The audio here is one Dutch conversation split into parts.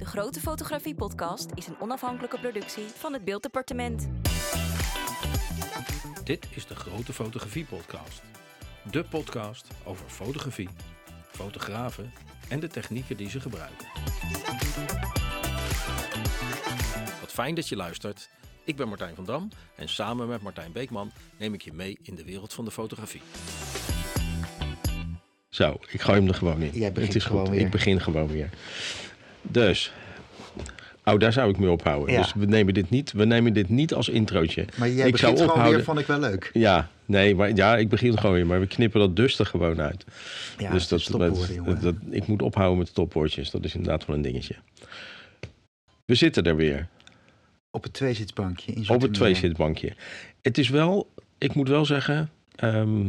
De Grote Fotografie Podcast is een onafhankelijke productie van het Beelddepartement. Dit is de Grote Fotografie Podcast. De podcast over fotografie, fotografen en de technieken die ze gebruiken. Wat fijn dat je luistert. Ik ben Martijn van Dam en samen met Martijn Beekman neem ik je mee in de wereld van de fotografie. Zo, ik gooi hem er gewoon in. Jij begint Het is gewoon goed. weer. Ik begin gewoon weer. Dus, oh, daar zou ik mee ophouden. Ja. Dus we nemen dit niet, we nemen dit niet als introotje. Maar jij ik begint gewoon ophouden- weer, vond ik wel leuk. Ja, nee, maar ja, ik begin gewoon weer, maar we knippen dat dus er gewoon uit. Ja, dus dat, stopwoorden, dat, ik moet ophouden met stopwoordjes. Dat is inderdaad wel een dingetje. We zitten er weer Op het tweezitsbankje. In op het tweezitbankje. Het is wel, ik moet wel zeggen, ehm,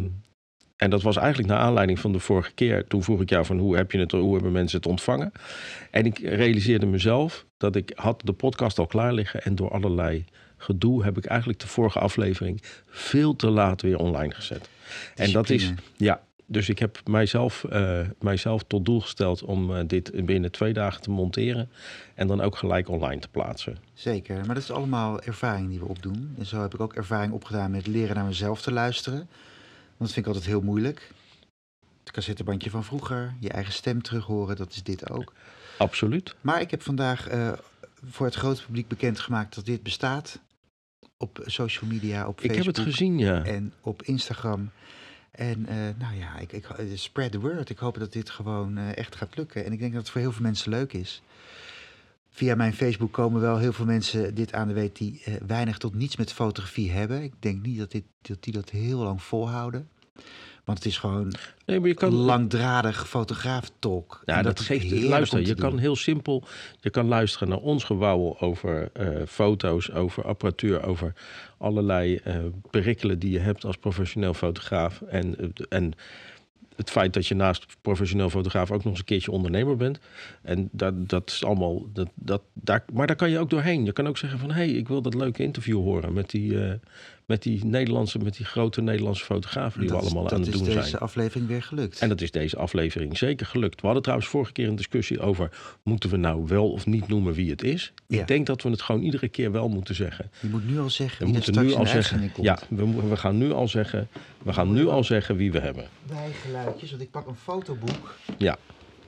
en dat was eigenlijk naar aanleiding van de vorige keer. Toen vroeg ik jou van hoe, heb je het, hoe hebben mensen het ontvangen? En ik realiseerde mezelf dat ik had de podcast al klaar liggen en door allerlei gedoe heb ik eigenlijk de vorige aflevering veel te laat weer online gezet. En dat is, ja, dus ik heb mijzelf, eh, mijzelf tot doel gesteld om eh, dit binnen twee dagen te monteren en dan ook gelijk online te plaatsen. Zeker, maar dat is allemaal ervaring die we opdoen. En zo heb ik ook ervaring opgedaan met leren naar mezelf te luisteren. Dat vind ik altijd heel moeilijk. Het cassettebandje van vroeger, je eigen stem terug horen, dat is dit ook. Absoluut. Maar ik heb vandaag eh, voor het grote publiek bekendgemaakt dat dit bestaat. Op social media, op Ik Facebook heb het gezien, ja. en op Instagram. En eh, nou ja, ik, ik, eh, spread the word. Ik hoop dat dit gewoon echt gaat lukken. En ik denk dat het voor heel veel mensen leuk is. Via mijn Facebook komen wel heel veel mensen dit aan de weet die eh, weinig tot niets met fotografie hebben. Ik denk niet dat, dit, dat die dat heel lang volhouden. Want het is gewoon Nee, maar je kan langdradig fotograaf-talk. Ja, En dat is geeft luister. Je kan heel simpel. Je kan luisteren naar ons gewauwel over eh, foto's, over apparatuur, over allerlei eh perikelen die je hebt als professioneel fotograaf. En, en het feit dat je naast professioneel fotograaf ook nog eens een keertje ondernemer bent. En dat, dat is allemaal. Dat, dat, daar, maar daar kan je ook doorheen. Je kan ook zeggen van hé, hey, ik wil dat leuke interview horen met die, eh, met die Nederlandse, met die grote Nederlandse fotografen die dat we is- allemaal dat aan het is doen deze zijn. aflevering weer gelukt. En dat is deze aflevering zeker gelukt. We hadden trouwens vorige keer een discussie over... moeten we nou wel of niet noemen wie het is? Ja. Ik denk dat we het gewoon iedere keer wel moeten zeggen. je moet nu al zeggen We wie moeten nu al zeggen... Ja, we gaan nu al zeggen... We gaan nu al zeggen wie we hebben. bijgeluidjes, want ik pak een fotoboek. Ja.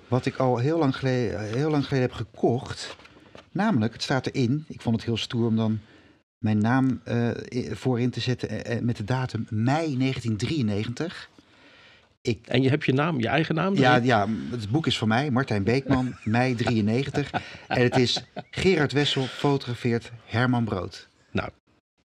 Wat ik al heel lang, geleden, heel lang geleden heb gekocht. Namelijk, het staat erin. Ik vond het heel stoer om dan mijn naam i- voorin te zetten eh, eh, met de datum mei 1993. Ik, En je hebt je naam, je eigen naam? ja, ja, het boek is van mij, Martijn Beekman, mei 93. En het is Gerard Wessel fotografeert Herman Brood. Nou.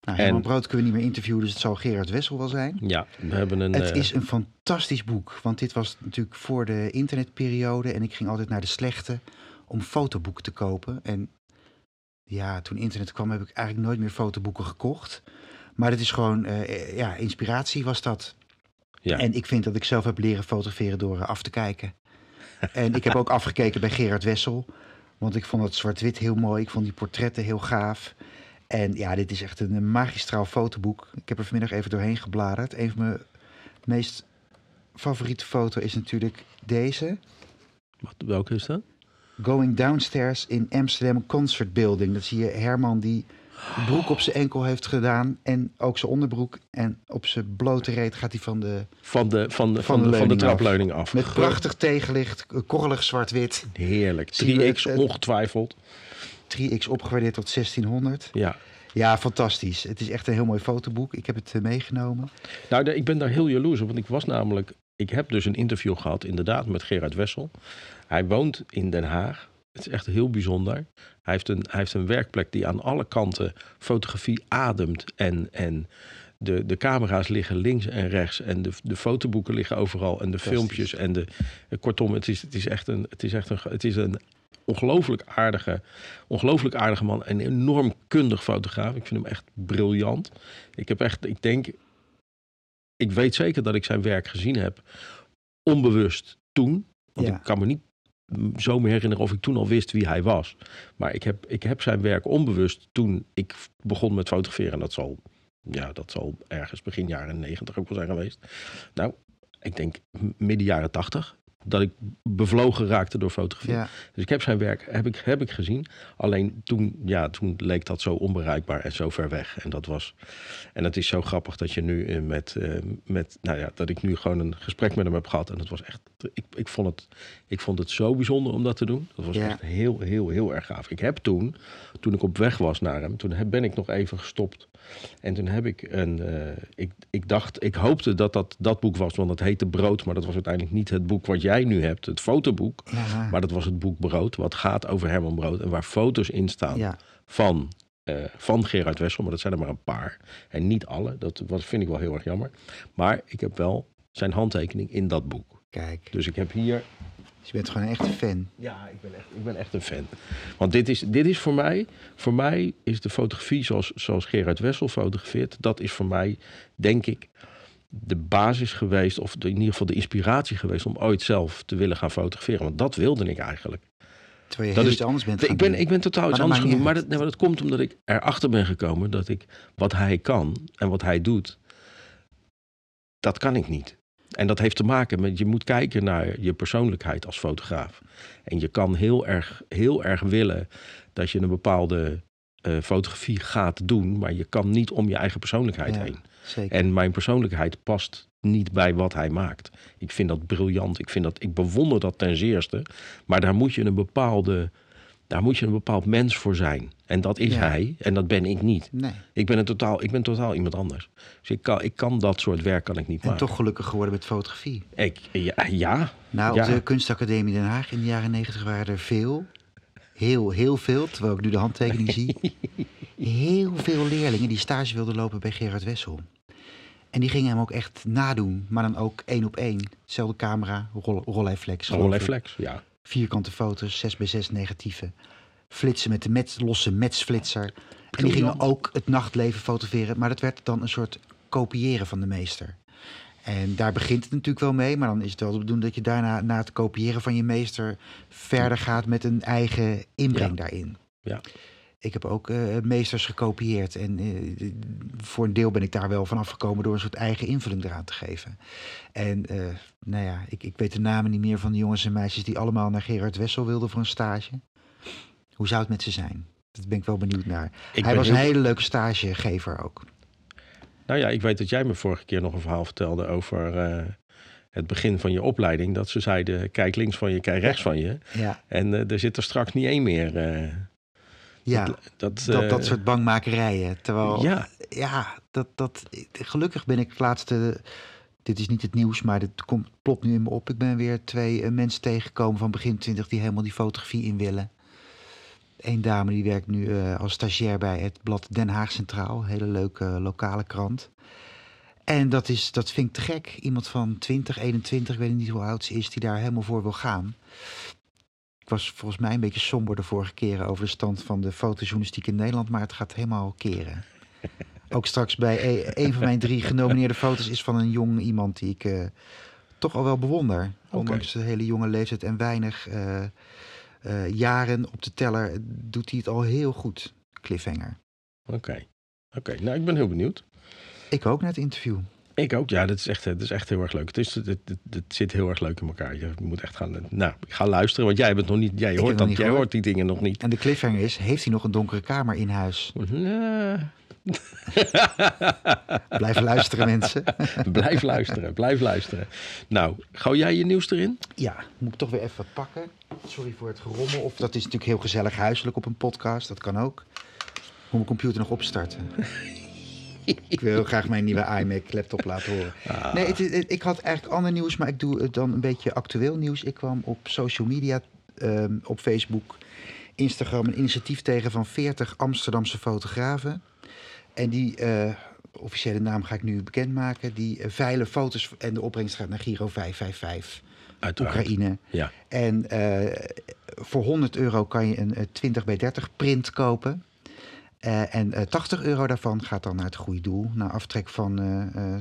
Nou, Herman En- Brood kunnen we niet meer interviewen, dus het zal Gerard Wessel wel zijn. Ja, we hebben een... Het is een fantastisch boek, want dit was natuurlijk voor de internetperiode en ik ging altijd naar de slechte om fotoboeken te kopen. En ja, toen internet kwam heb ik eigenlijk nooit meer fotoboeken gekocht. Maar het is gewoon, eh, ja, inspiratie was dat. ja. En ik vind dat ik zelf heb leren fotograferen door eh, af te kijken. en ik heb ook afgekeken bij Gerard Wessel, want ik vond het zwart-wit heel mooi. Ik vond die portretten heel gaaf. En ja, dit is echt een magistraal fotoboek. Ik heb er vanmiddag even doorheen gebladerd. Een van mijn meest favoriete foto is natuurlijk deze. Wat, welke is dat? Going downstairs in Amsterdam Concert Building. Dat zie je Herman die broek op zijn enkel heeft gedaan. En ook zijn onderbroek. En op zijn blote reet gaat hij van de... Van de, van de, Van de de, van de leuning af. trapleuning af. Met prachtig tegenlicht, korrelig zwart-wit. Heerlijk. Zie je 3x, het- ongetwijfeld. 3x opgewaardeerd tot 1600. Ja. Ja, fantastisch. Het is echt een heel mooi fotoboek. Ik heb het eh, meegenomen. Nou, ik ben daar heel jaloers op, want ik was namelijk... Ik heb dus een interview gehad, inderdaad, met Gerard Wessel. Hij woont in Den Haag. Het is echt heel bijzonder. Hij heeft een, hij heeft een werkplek die aan alle kanten fotografie ademt. En, en de, de camera's liggen links en rechts. En de, de fotoboeken liggen overal. En de filmpjes. En de, kortom, het is, het is echt een... Het is echt een, het is een ongelooflijk aardige, ongelooflijk aardige man. En een enorm kundig fotograaf. Ik vind hem echt briljant. Ik heb echt, ik denk, ik weet zeker dat ik zijn werk gezien heb. Onbewust toen. Want Ja. ik kan me niet zo meer herinneren of ik toen al wist wie hij was. Maar ik heb, ik heb zijn werk onbewust toen ik begon met fotograferen. En dat zal, ja, dat zal ergens begin jaren negentig ook wel zijn geweest. Nou, ik denk midden jaren tachtig. Dat ik bevlogen raakte door fotografie. Ja. Dus ik heb zijn werk heb ik, heb ik gezien. Alleen toen, ja, toen leek dat zo onbereikbaar en zo ver weg. En dat was. En het is zo grappig dat je nu eh, met, eh, met. Nou ja, dat ik nu gewoon een gesprek met hem heb gehad. En dat was echt. Ik, ik, vond, het, ik vond het zo bijzonder om dat te doen. Dat was Ja. echt heel, heel, heel erg gaaf. Ik heb toen, toen ik op weg was naar hem, toen ben ik nog even gestopt. En toen heb ik een. eh, ik, ik dacht, ik hoopte dat dat dat boek was, want het heette Brood. Maar dat was uiteindelijk niet het boek wat jij nu hebt, het fotoboek. Ja. Maar dat was het boek Brood, wat gaat over Herman Brood. En waar foto's in staan ja. van, eh, van Gerard Wessel. Maar dat zijn er maar een paar. En niet alle. Dat was, vind ik wel heel erg jammer. Maar ik heb wel zijn handtekening in dat boek. Kijk, Dus ik heb hier... dus je bent gewoon een echte fan. Ja, ik ben echt, ik ben echt een fan. Want dit is, dit is voor mij... Voor mij is de fotografie zoals, zoals Gerard Wessel fotografeert... dat is voor mij, denk ik, de basis geweest... of in ieder geval de inspiratie geweest... om ooit zelf te willen gaan fotograferen. Want dat wilde ik eigenlijk. Terwijl je Dat heel is- iets anders bent Ik ben, doen. ik ben totaal iets anders Maar dat, nee, maar dat komt omdat ik erachter ben gekomen dat ik wat hij kan en wat hij doet, dat kan ik niet. En dat heeft te maken met, je moet kijken naar je persoonlijkheid als fotograaf. En je kan heel erg, heel erg willen dat je een bepaalde eh, fotografie gaat doen, maar je kan niet om je eigen persoonlijkheid Ja. heen. Zeker. En mijn persoonlijkheid past niet bij wat hij maakt. Ik vind dat briljant. Ik, vind dat, ik bewonder dat ten zeerste. Maar daar moet je een bepaalde. Daar moet je een bepaald mens voor zijn. En dat is Ja. hij. En dat ben ik niet. Nee. Ik ben, een totaal, ik ben totaal iemand anders. Dus ik kan, ik kan dat soort werk kan ik niet En maken. toch gelukkig geworden met fotografie. Ik, ja, ja. Nou, Ja. op de Kunstacademie Den Haag in de jaren negentig waren er veel. Heel, heel veel. Terwijl ik nu de handtekening zie. Heel veel leerlingen die stage wilden lopen bij Gerard Wessel. En die gingen hem ook echt nadoen. Maar dan ook één op één. Zelfde camera, roll, rolleiflex. geloof Allerlei ik. flex. Ja. Vierkante foto's, 6 bij 6 negatieven. Flitsen met de met, losse metsflitser. En die gingen ook het nachtleven fotograferen. Maar dat werd dan een soort kopiëren van de meester. En daar begint het natuurlijk wel mee. Maar dan is het wel de bedoeling dat je daarna, na het kopiëren van je meester... verder gaat met een eigen inbreng Ja. daarin. Ja. Ik heb ook eh, meesters gekopieerd. En eh, voor een deel ben ik daar wel van afgekomen... door een soort eigen invulling eraan te geven. En eh, nou ja, ik, ik weet de namen niet meer van de jongens en meisjes... die allemaal naar Gerard Wessel wilden voor een stage. Hoe zou het met ze zijn? Dat ben ik wel benieuwd naar. Ik Hij was een hele leuke stagegever ook. Nou ja, ik weet dat jij me vorige keer nog een verhaal vertelde over eh, het begin van je opleiding. Dat ze zeiden, kijk links van je, kijk rechts van je. Ja, En eh, er zit er straks niet één meer. eh, ja dat, dat, dat soort bangmakerijen. Terwijl, Ja, ja, dat, dat, gelukkig ben ik het laatste... Dit is niet het nieuws, maar dit komt, plopt nu in me op. Ik ben weer twee eh, mensen tegengekomen van begin twintig... die helemaal die fotografie in willen. Eén dame die werkt nu eh, als stagiair bij het blad Den Haag Centraal. Hele leuke eh, lokale krant. En dat, is, dat vind ik te gek. Iemand van 20, 21, ik weet niet hoe oud ze is... die daar helemaal voor wil gaan. Ik was volgens mij een beetje somber de vorige keren... over de stand van de fotojournalistiek in Nederland... maar het gaat helemaal keren. Ook straks bij e- een van mijn drie genomineerde foto's... is van een jong iemand die ik eh, toch al wel bewonder. Ondanks de hele jonge leeftijd en weinig eh, eh, jaren op de teller... doet hij het al heel goed, Cliffhanger. oké. Oké, nou ik ben heel benieuwd. Ik ook naar het interview. Ik ook, ja, dat is echt, dat is echt heel erg leuk. Het, is, het, het, het zit heel erg leuk in elkaar. Je moet echt gaan. Nou, ik ga luisteren, want jij bent nog niet. Jij hoort, dat, jij hoort die dingen nog niet. En de cliffhanger is, heeft hij nog een donkere kamer in huis? Ja. Blijf luisteren, mensen. blijf luisteren, blijf luisteren. Nou, gooi jij je nieuws erin? Ja, moet ik toch weer even wat pakken. Sorry voor het gerommel. Of dat is natuurlijk heel gezellig huiselijk op een podcast. Dat kan ook. Moet mijn computer nog opstarten. ik wil heel graag mijn nieuwe iMac laptop laten horen. Nee, het, het- ik had eigenlijk ander nieuws, maar ik doe het dan een beetje actueel nieuws. Ik kwam op social media, ehm, op Facebook, Instagram, een initiatief tegen van 40 Amsterdamse fotografen. En die eh, officiële naam ga ik nu bekendmaken. Die veilen foto's en de opbrengst gaat naar Giro 555. Uiteraard. Oekraïne. Ja. En eh, voor 100 euro kan je een eh, 20 bij 30 print kopen. En eh 80 euro daarvan gaat dan naar het goede doel. Na aftrek van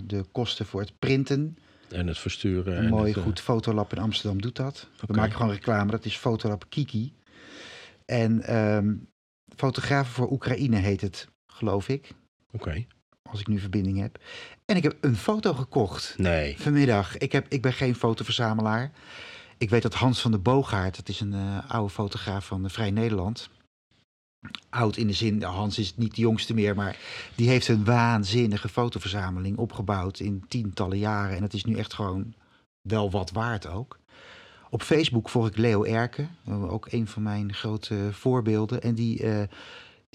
de kosten voor het printen. En het versturen. Een en mooi het, goed fotolab in Amsterdam doet dat. We maken gewoon reclame. Dat is Fotolab Kiki. En ehm fotografen voor Oekraïne heet het, geloof ik. Oké. Als ik nu verbinding heb. En ik heb een foto gekocht Nee. vanmiddag. Ik, heb, ik ben geen fotoverzamelaar. Ik weet dat Hans van der Boogaard, dat is een eh, oude fotograaf van Vrij Nederland. Oud in de zin, nou, Hans is niet de jongste meer, maar die heeft een waanzinnige fotoverzameling opgebouwd in tientallen jaren. En het is nu echt gewoon wel wat waard ook. Op Facebook volg ik Leo Erken, ook een van mijn grote voorbeelden. En die, eh,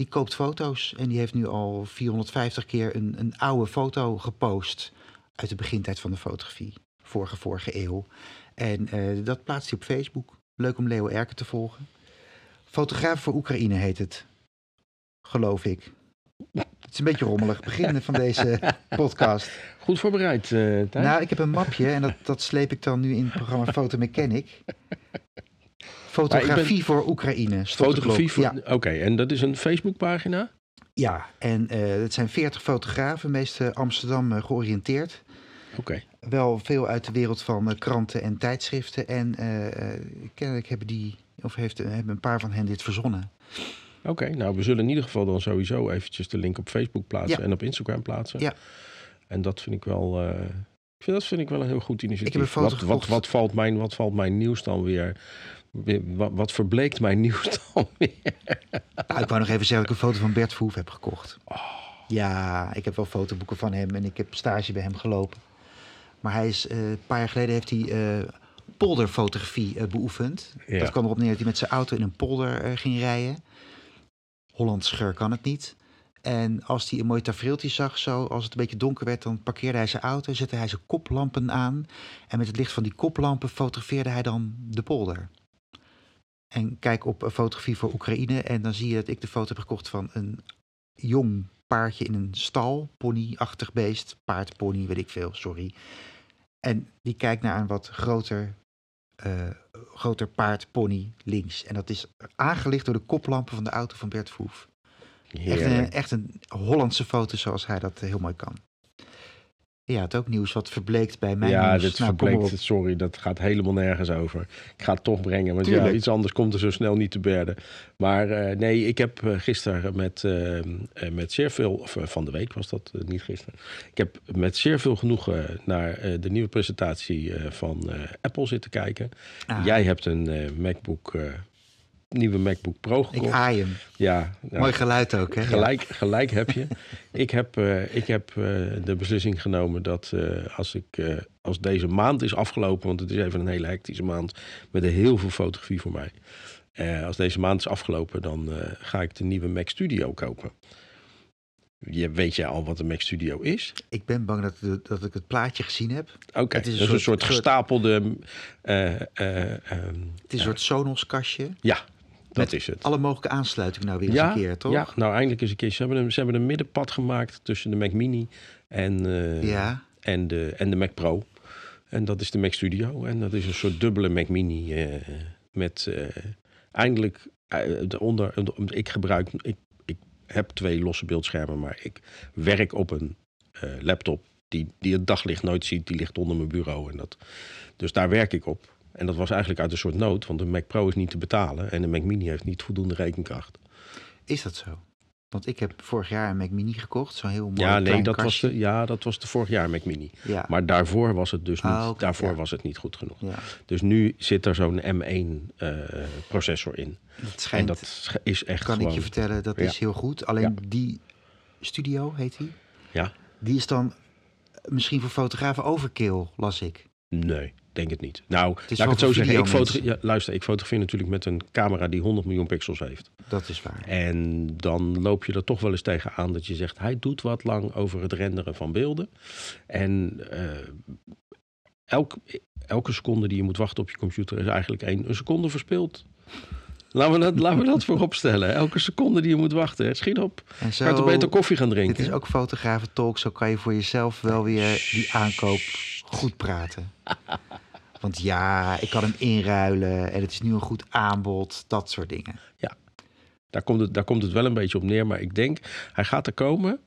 die koopt foto's en die heeft nu al 450 keer een, een oude foto gepost uit de begintijd van de fotografie, vorige, vorige eeuw. En eh, dat plaatst hij op Facebook. Leuk om Leo Erken te volgen. Fotograaf voor Oekraïne heet het, geloof ik. Het is een beetje rommelig beginnen van deze podcast. Goed voorbereid, Thijs? Nou, ik heb een mapje en dat, dat sleep ik dan nu in het programma Foto Fotografie voor Oekraïne. Fotografie voor... Ja, Oké, en dat is een Facebookpagina? ja, en eh het zijn 40 fotografen, meest eh, Amsterdam eh, georiënteerd. Oké. Wel veel uit de wereld van kranten en tijdschriften. En kennelijk hebben die, of heeft, hebben een paar van hen dit verzonnen. Oké, nou we zullen in ieder geval dan sowieso eventjes de link op Facebook plaatsen Ja. en op Instagram plaatsen. Ja. En dat vind ik wel, ik vind, dat vind ik wel een heel goed initiatief. Ik heb een foto wat, wat, wat, valt mijn, wat valt mijn nieuws dan weer? Wat, wat verbleekt mijn nieuws dan weer? Nou, ik wou nog even zeggen dat ik een foto van Bert Verhoef heb gekocht. Oh. Ja, ik heb wel fotoboeken van hem en ik heb stage bij hem gelopen. Maar hij is, eh, een paar jaar geleden heeft hij eh, polderfotografie eh, beoefend. Ja. Dat kwam erop neer dat hij met zijn auto in een polder ging rijden. Hollands scheur kan het niet. En als hij een mooi tafereeltje zag, zo, als het een beetje donker werd, dan parkeerde hij zijn auto, zette hij zijn koplampen aan. En met het licht van die koplampen fotografeerde hij dan de polder. En kijk op fotografie voor Oekraïne en dan zie je dat ik de foto heb gekocht van een jong paardje in een stal, ponyachtig beest, paard, pony, weet ik veel, sorry. En die kijkt naar een wat groter, eh, groter paard, pony links. En dat is aangelicht door de koplampen van de auto van Bert Verhoef. Echt een, echt een Hollandse foto zoals hij dat eh, heel mooi kan. Ja, het ook nieuws wat verbleekt bij mijn ja, nieuws. dit Nou, verbleekt, sorry, dat gaat helemaal nergens over. Ik ga het toch brengen, want ja, iets anders komt er zo snel niet te berden. Maar eh, nee, ik heb eh, gisteren met, eh, met zeer veel, of van de week was dat, niet gisteren. Ik heb met zeer veel genoegen naar de nieuwe presentatie van Apple zitten kijken. Ah, Jij hebt een MacBook, nieuwe MacBook Pro ik gekocht. aai hem. ja, nou, Mooi geluid ook, hè? Ja. Gelijk, gelijk heb je. ik heb, eh, ik heb eh, de beslissing genomen dat eh, als, ik, als deze maand is afgelopen, want het is even een hele hectische maand met heel veel fotografie voor mij. Als deze maand is afgelopen, dan ga ik de nieuwe Mac Studio kopen. Je, weet jij al wat een Mac Studio is? Ik ben bang dat, dat ik het plaatje gezien heb. Oké, Het is een soort- gestapelde... eh, eh, ehm, Het is een soort Sonos-kastje. ja, dat is het. Alle mogelijke aansluitingen nou weer eens een keer, toch? Ja, nou eindelijk eens een keer. Ze hebben een, ze hebben een middenpad gemaakt tussen de Mac Mini en, eh, Ja. en, de, en de Mac Pro. En dat is de Mac Studio. En dat is een soort dubbele Mac Mini eh, met eh, eindelijk de onder. de- Ik gebruik, ik, ik heb twee losse beeldschermen, maar ik werk op een laptop die, die het daglicht nooit ziet. Die ligt onder mijn bureau. En dat, dus daar werk ik op. En dat was eigenlijk uit een soort nood, want de Mac Pro is niet te betalen en de Mac Mini heeft niet voldoende rekenkracht. Is dat zo? Want ik heb vorig jaar een Mac Mini gekocht. Zo'n heel mooi Ja, nee, dat was, de, ja, dat was de vorig jaar Mac Mini. Ja, Maar daarvoor was het dus niet, Ah, oké, daarvoor ja. was het niet goed genoeg. ja. Dus nu zit er zo'n M1 eh, processor in. Het En schijnt, dat sch- is echt kan gewoon... ik je vertellen, dat is heel goed. Alleen die studio, heet die, Ja? die is dan misschien voor fotografen overkill, las ik. Nee, denk het niet. Nou, laat ik het zo zeggen. Ik ja, luister, ik fotografeer natuurlijk met een camera die 100 miljoen pixels heeft. Dat is waar. En dan loop je er toch wel eens tegen aan dat je zegt... hij doet wat lang over het renderen van beelden. En elk, elke seconde die je moet wachten op je computer... is eigenlijk één, een seconde verspild. Laten we, dat, laten we dat voorop stellen. Elke seconde die je moet wachten. Schiet op. En Kan je toch beter koffie gaan dit drinken? is ook fotografen-talk. Zo kan je voor jezelf wel weer die aankoop goed praten. Want ja, ik kan hem inruilen en het is nu een goed aanbod. Dat soort dingen. Daar, komt het, daar komt het wel een beetje op neer. Maar ik denk, hij gaat er komen.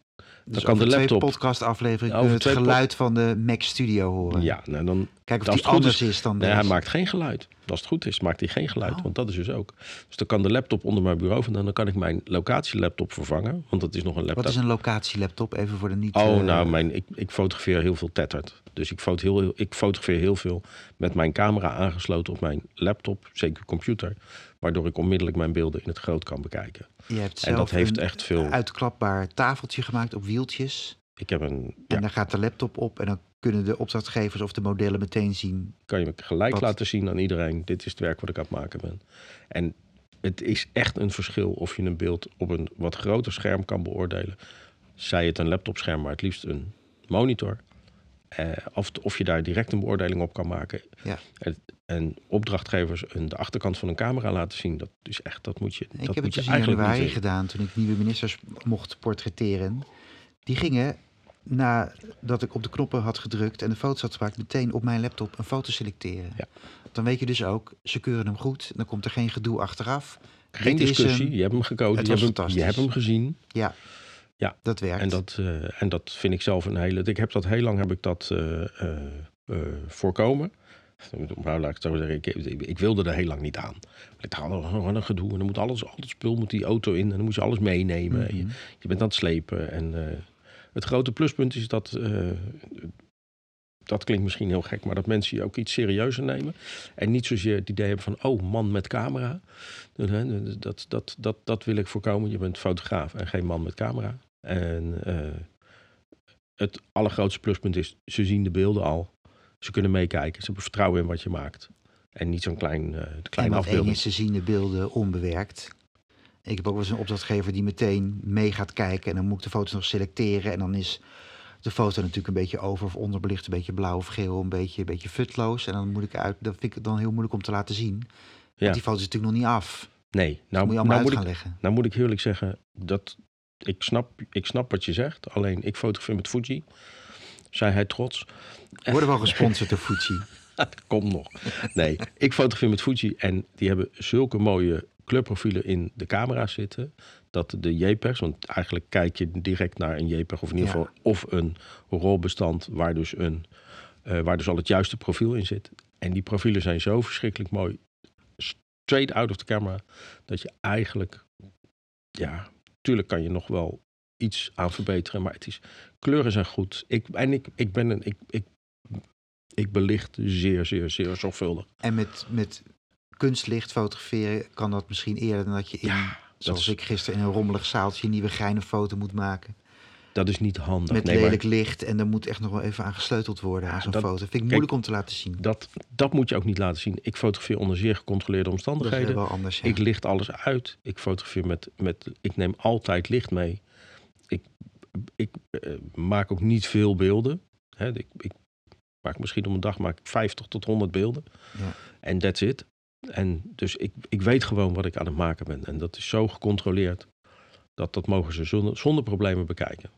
Dus kan de over laptop- twee podcast-afleveringen Over kunnen we het geluid van de Mac Studio horen. Ja, nou dan... Kijk of die anders is- is, dan Nee, deze. hij maakt geen geluid. Als het goed is, maakt hij geen geluid. Oh. Want dat is dus ook. Dus dan kan de laptop onder mijn bureau vandaan. Dan kan ik mijn locatielaptop vervangen. Want dat is nog een laptop. Wat is een locatielaptop? Even voor de niet... Oh, eh, nou, mijn, ik, ik fotografeer heel veel tetterd. Dus ik, foto heel, ik fotografeer heel veel met mijn camera aangesloten op mijn laptop, zeker computer. Waardoor ik onmiddellijk mijn beelden in het groot kan bekijken. Je hebt En dat zelf heeft een echt veel. uitklapbaar tafeltje gemaakt op wieltjes. Ik heb een. En daar gaat de laptop op en dan kunnen de opdrachtgevers of de modellen meteen zien. kan je gelijk Wat? laten zien aan iedereen. Dit is het werk wat ik aan het maken ben. En het is echt een verschil of je een beeld op een wat groter scherm kan beoordelen. Zij het een laptopscherm, maar het liefst een monitor. Eh, of, of je daar direct een beoordeling op kan maken. Ja. En, en opdrachtgevers een, de achterkant van een camera laten zien. Dat is echt, dat moet je, dat ik heb moet het je dus in januari gedaan toen ik nieuwe ministers mocht portretteren. Die gingen nadat ik op de knoppen had gedrukt en de foto's had gemaakt, meteen op mijn laptop een foto selecteren. Ja. Dan weet je dus ook, ze keuren hem goed. Dan komt er geen gedoe achteraf. Geen Dit discussie, je hebt hem gekozen, je was hebt, hem, je hebt hem gezien. Ja, Ja. dat werkt. En dat, eh, en dat vind ik zelf een hele. Ik heb dat heel lang heb ik dat eh, eh, voorkomen. Nou, laat ik zo zeggen. Ik, ik, wilde er heel lang niet aan. Ik dacht, oh, wat een gedoe. En dan moet alles, al het spul moet die auto in. En dan moet je alles meenemen. En je, Mhm. je bent aan het slepen. En het grote pluspunt is dat. Dat klinkt misschien heel gek, maar dat mensen je ook iets serieuzer nemen. En niet zozeer het idee hebben van, oh, man met camera. Dat, dat, dat, dat, dat wil ik voorkomen. Je bent fotograaf en geen man met camera. En eh, het allergrootste pluspunt is, ze zien de beelden al. Ze kunnen meekijken. Ze hebben vertrouwen in wat je maakt. En niet zo'n klein, eh één afbeelding. is, ze zien de beelden onbewerkt. Ik heb ook wel eens een opdrachtgever die meteen mee gaat kijken. En dan moet ik de foto's nog selecteren. En dan is de foto natuurlijk een beetje over of onderbelicht. Een beetje blauw of geel. Een beetje, een beetje futloos. En dan moet ik uit. Dat vind ik het dan heel moeilijk om te laten zien. Ja. die foto is natuurlijk nog niet af. Nee, Nou, nou, moet je allemaal nou, moet gaan ik, leggen. nou moet ik eerlijk zeggen, dat ik snap, ik snap wat je zegt. Alleen ik fotografeer met Fuji. Zei hij trots. We worden wel gesponsord door Fuji. Kom nog. Nee, ik fotografeer met Fuji en die hebben zulke mooie kleurprofielen in de camera zitten. Dat de JPEGs, want eigenlijk kijk je direct naar een JPEG of in ieder Ja. geval of een rolbestand waar dus, een, eh, waar dus al het juiste profiel in zit. En die profielen zijn zo verschrikkelijk mooi, straight out of the camera, dat je eigenlijk, ja, tuurlijk kan je nog wel iets aan verbeteren, maar het is, kleuren zijn goed. Ik, en ik, ik ben een, ik, ik, ik belicht zeer, zeer, zeer zorgvuldig. En met, met kunstlicht fotograferen kan dat misschien eerder dan dat je in, Ja, zoals is- ik gisteren in een rommelig zaaltje, een nieuwe geine foto moet maken. Dat is niet handig. Met Nee, maar lelijk licht en dan moet echt nog wel even aan gesleuteld worden aan zo'n dat- foto. Vind ik moeilijk om te laten zien. dat, dat moet je ook niet laten zien. Ik fotografeer onder zeer gecontroleerde Dat is omstandigheden. wel anders. Ja. Ik licht alles uit. Ik fotografeer met, met ik neem altijd licht mee. Ik, ik eh, maak ook niet veel beelden. Hè, ik, ik maak misschien om een dag maak ik 50 tot 100 beelden. Ja. En that's it. En dus ik, ik weet gewoon wat ik aan het maken ben. En dat is zo gecontroleerd. Dat dat mogen ze zonder, zonder problemen bekijken.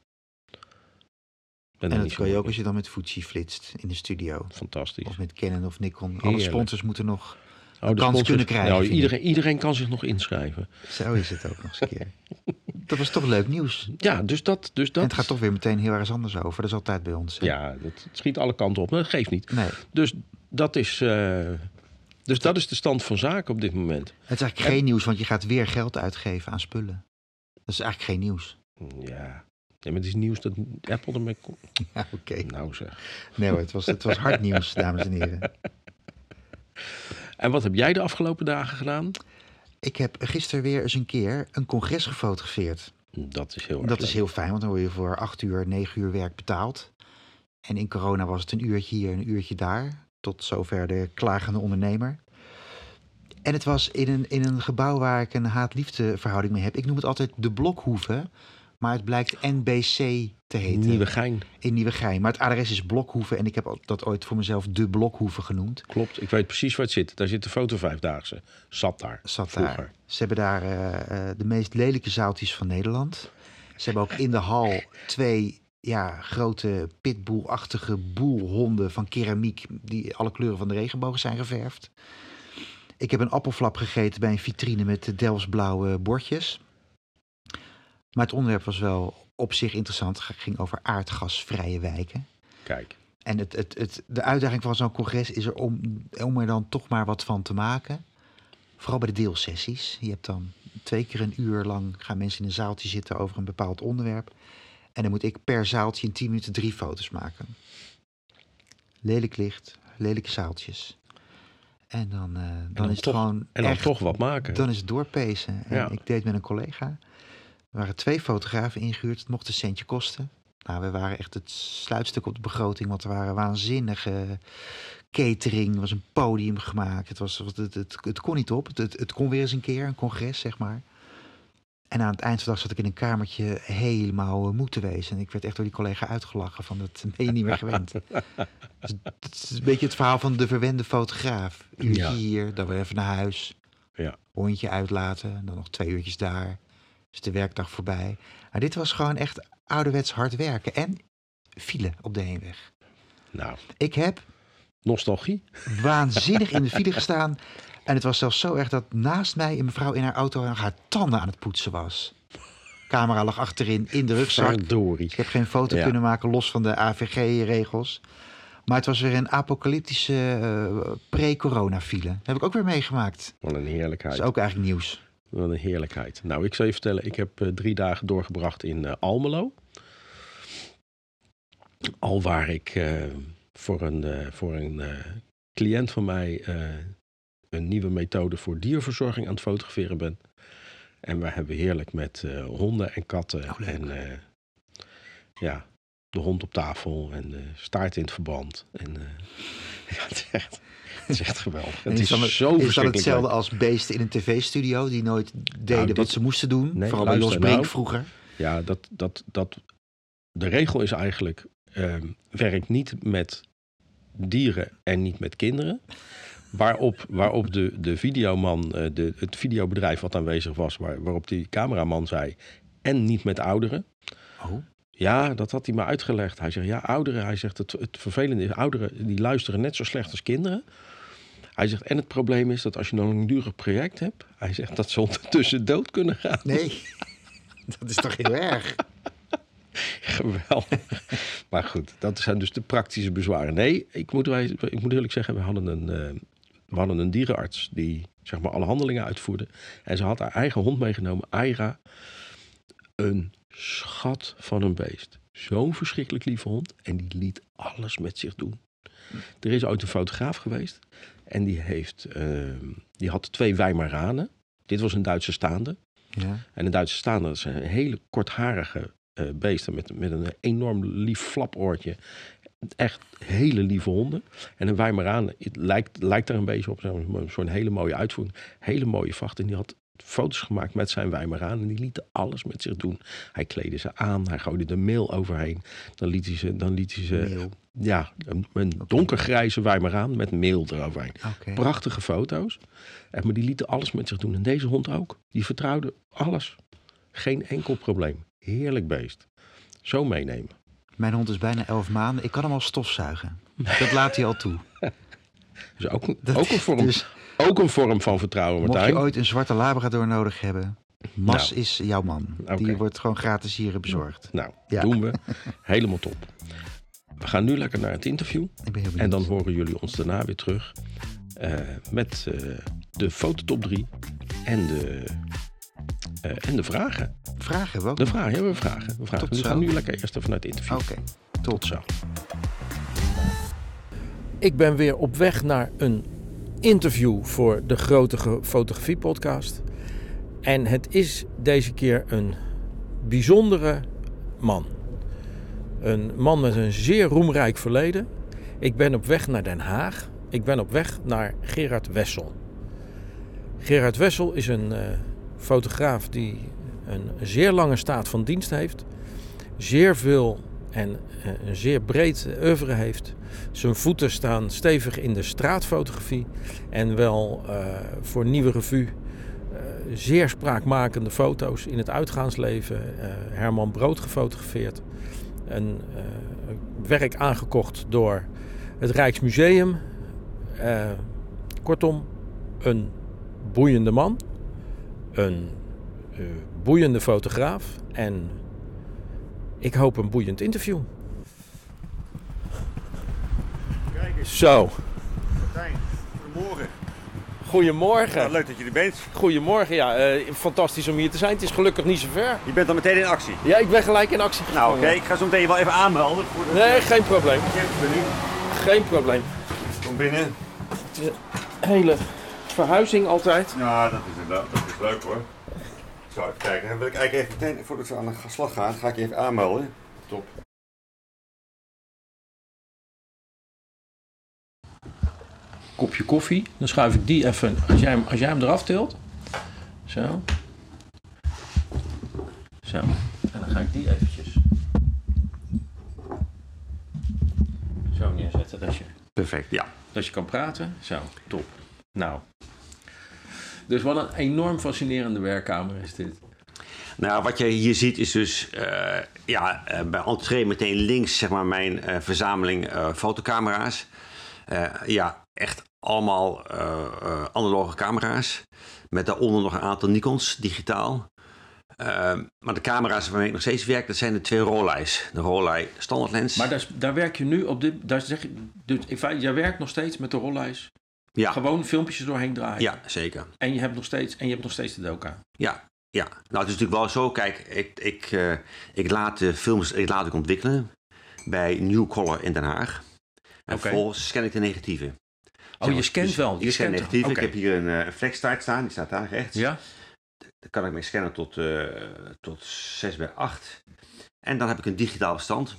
En dat kan je ook als je dan met Fuji flitst in de studio. Fantastisch. Of met Canon of Nikon. Alle Heerlijk. sponsors moeten nog... Oh, kans sponsors- kunnen krijgen, Nou, iedereen, iedereen kan zich nog inschrijven. Zo is het ook nog eens een keer. Dat was toch leuk nieuws. Ja, dus dat. Dus dat En het gaat toch weer meteen heel ergens anders over. Dat is altijd bij ons. hè? Ja, het schiet alle kanten op. Maar dat geeft niet. Nee, Dus dat is. eh, dus dat is de stand van zaken op dit moment. het is eigenlijk geen nieuws, want je gaat weer geld uitgeven aan spullen. Dat is eigenlijk geen nieuws. Ja. Nee, maar het is nieuws dat Apple ermee komt. Ja, oké. Nou zeg. Nee hoor, het was, het was hard nieuws, dames en heren. En wat heb jij de afgelopen dagen gedaan? Ik heb gisteren weer eens een keer een congres gefotografeerd. Dat is heel erg Dat is heel fijn, want dan word je voor acht uur, negen uur werk betaald. En in corona was het een uurtje hier, een uurtje daar. Tot zover de klagende ondernemer. En het was in een, in een gebouw waar ik een haat-liefde verhouding mee heb. Ik noem het altijd de Blokhoeve. Maar het blijkt NBC te heten. Nieuwe gein. In Nieuwegein. Maar het adres is Blokhoeve. En ik heb dat ooit voor mezelf de Blokhoeve genoemd. Klopt. Ik weet precies waar het zit. Daar zit de foto vijfdaagse. Zat daar. Zat vroeger. daar. Ze hebben daar eh, eh, de meest lelijke zaaltjes van Nederland. Ze hebben ook in de hal twee ja, grote pitbull-achtige boelhonden van keramiek... die alle kleuren van de regenboog zijn geverfd. Ik heb een appelflap gegeten bij een vitrine met Delftsblauwe bordjes. Maar het onderwerp was wel op zich interessant. Het ging over aardgasvrije wijken. Kijk. En het, het, het, de uitdaging van zo'n congres is er om, om er dan toch maar wat van te maken. Vooral bij de deelsessies. Je hebt dan twee keer een uur lang gaan mensen in een zaaltje zitten over een bepaald onderwerp. En dan moet ik per zaaltje in 10 minuten drie foto's maken. lelijk licht, lelijke zaaltjes. En dan, eh, dan, dan is het toch- gewoon En dan echt, toch wat maken. dan is het doorpezen. En Ja. ik deed met een collega. Er waren twee fotografen ingehuurd. Het mocht een centje kosten. Nou, we waren echt het sluitstuk op de begroting, want er waren waanzinnige catering. Er was een podium gemaakt. Het, was, het, het, het kon niet op. Het, het kon weer eens een keer, een congres, zeg maar. En aan het eind van de dag zat ik in een kamertje helemaal eh, moe te wezen. En ik werd echt door die collega uitgelachen van dat ben je niet meer gewend. dus, het is een beetje het verhaal van de verwende fotograaf. Uurtje Ja. hier, dan weer even naar huis. Ja. Hondje uitlaten, en dan nog twee uurtjes daar. Is de werkdag voorbij. Maar dit was gewoon echt ouderwets hard werken. En file op de heenweg. Nou, Ik heb nostalgie. waanzinnig in de file gestaan. En het was zelfs zo erg dat naast mij een mevrouw in haar auto haar tanden aan het poetsen was. Camera lag achterin in de rugzak. Verdorie. Ik heb geen foto Ja. kunnen maken los van de AVG-regels. Maar het was weer een apocalyptische eh, pre-corona file. Dat heb ik ook weer meegemaakt. Wat een Dat heerlijkheid. is ook eigenlijk nieuws. Wat een heerlijkheid. Nou, ik zal je vertellen, ik heb eh, drie dagen doorgebracht in eh, Almelo. Al waar ik voor een, voor een cliënt van mij een nieuwe methode voor dierverzorging aan het fotograferen ben. En we hebben heerlijk met eh, honden en katten Oh, en eh, ja, de hond op tafel en de staart in het verband. En, eh, ja, het, is echt, het is echt geweldig. Het is, dan zo is dat hetzelfde als beesten in een tv-studio... die nooit deden dit- wat ze moesten doen. Nee, Vooral bij Brink nou. vroeger. Ja, dat, dat, dat, de regel is eigenlijk: ehm, werk niet met dieren en niet met kinderen. Waarop, waarop de, de videoman, eh, de, het videobedrijf wat aanwezig was, waar, waarop die cameraman zei: en niet met ouderen. Oh, Ja, dat had hij me uitgelegd. Hij zegt: ja, ouderen. Hij zegt: het, het vervelende is, ouderen die luisteren net zo slecht als kinderen. Hij zegt: en het probleem is dat als je een langdurig project hebt, hij zegt dat ze ondertussen dood kunnen gaan. nee. dat is toch heel erg. Geweldig. maar goed, dat zijn dus de praktische bezwaren. Nee, ik moet, wij, ik moet eerlijk zeggen, we hadden een, eh, we hadden een dierenarts die zeg maar alle handelingen uitvoerde. En ze had haar eigen hond meegenomen, Aira. Een schat van een beest. Zo'n verschrikkelijk lieve hond. En die liet alles met zich doen. Er is ooit een fotograaf geweest. En die, heeft, eh, die had twee Weimaranen. Dit was een Duitse staande. Ja. En een Duitse staande, dat zijn hele kortharige eh, beesten met, met een enorm lief flapoortje. Echt hele lieve honden. En een Weimaraan het lijkt, lijkt er een beetje op zo'n hele mooie uitvoering. Hele mooie vacht. En die had foto's gemaakt met zijn Weimaraan. En die lieten alles met zich doen. Hij kleedde ze aan. Hij gooide de meel overheen. Dan liet hij ze... Dan liet hij ze Meel. Ja, een, een donkergrijze Weimaraan met meel eroverheen. Oké. Prachtige foto's. En, maar die lieten alles met zich doen. En deze hond ook. Die vertrouwde alles. Geen enkel probleem. Heerlijk beest. Zo meenemen. Mijn hond is bijna elf maanden. Ik kan hem al stofzuigen. Dat laat hij al toe. Dus ook, een- Dat- ook, een, vorm, dus ook een vorm van vertrouwen, mocht je Martijn. ooit een zwarte labrador nodig hebben... Mas Nou. is jouw man. Die wordt gewoon gratis hier bezorgd. Nou, Ja. doen we. Helemaal top. We gaan nu lekker naar het interview. Ik ben heel benieuwd. En dan horen jullie ons daarna weer terug. eh, met eh, de fototop 3 en de, en de vragen. Vragen hebben we ook De vragen, ja, we vragen. We, vragen. Tot we zo. gaan nu lekker eerst even naar het interview. Oké, Tot zo. Ik ben weer op weg naar een interview voor de grote Ge- fotografie podcast. En het is deze keer een bijzondere man. Een man met een zeer roemrijk verleden. Ik ben op weg naar Den Haag. Ik ben op weg naar Gerard Wessel. Gerard Wessel is een eh, fotograaf die een zeer lange staat van dienst heeft. Zeer veel en eh, een zeer breed oeuvre heeft. Zijn voeten staan stevig in de straatfotografie. En wel eh, voor Nieuwe Revue eh, zeer spraakmakende foto's in het uitgaansleven. eh, Herman Brood gefotografeerd. Een werk aangekocht door het Rijksmuseum. Kortom, een boeiende man. Een eh, boeiende fotograaf. En ik hoop een boeiend interview. Kijk eens, Zo, Martijn. Goedemorgen. goedemorgen. Leuk dat je er bent. Goedemorgen, ja. eh, fantastisch om hier te zijn. Het is gelukkig niet zo ver. Je bent dan meteen in actie. Ja, ik ben gelijk in actie Nou, oké. Ik ga zo meteen wel even aanmelden voor de Nee, geen probleem. Geen probleem. Kom binnen. Hele verhuizing altijd. Ja, dat is inderdaad dat is leuk hoor. Zo, even kijken. Dan wil ik eigenlijk even meteen, voordat we aan de slag gaan, ga ik je even aanmelden. Top. Kopje koffie. Dan schuif ik die even, als jij hem, als jij hem eraf tilt. Zo. Zo. En dan ga ik die eventjes zo neerzetten dat je, Perfect, ja. dat je kan praten. Zo, top. Nou. Dus wat een enorm fascinerende werkkamer is dit. Nou, wat je hier ziet is dus eh, ja, eh, bij entree meteen links zeg maar, mijn eh, verzameling fotocamera's. Ja, echt allemaal analoge camera's. Met daaronder nog een aantal Nikons, digitaal. Maar de camera's waarmee ik nog steeds werk, dat zijn de twee Rolex. De Rolei standaardlens. Maar daar, daar werk je nu op dit. Daar zeg je, dus in feite, jij werkt nog steeds met de rollijst. Ja, Gewoon filmpjes doorheen draaien. ja, zeker. En je hebt nog steeds, en je hebt nog steeds de doka. Ja, ja. Nou, het is natuurlijk wel zo. Kijk, ik, ik, eh, ik laat de films ik laat ik ontwikkelen bij New Color in Den Haag. En Oké. vervolgens scan ik de negatieve. Oh, je scant Dus wel. Je Ik scan scant negatieve. Ik heb hier een eh, flexstart staan, die staat daar rechts. Ja? Daar kan ik mee scannen tot, eh, tot 6 bij 8. En dan heb ik een digitaal bestand.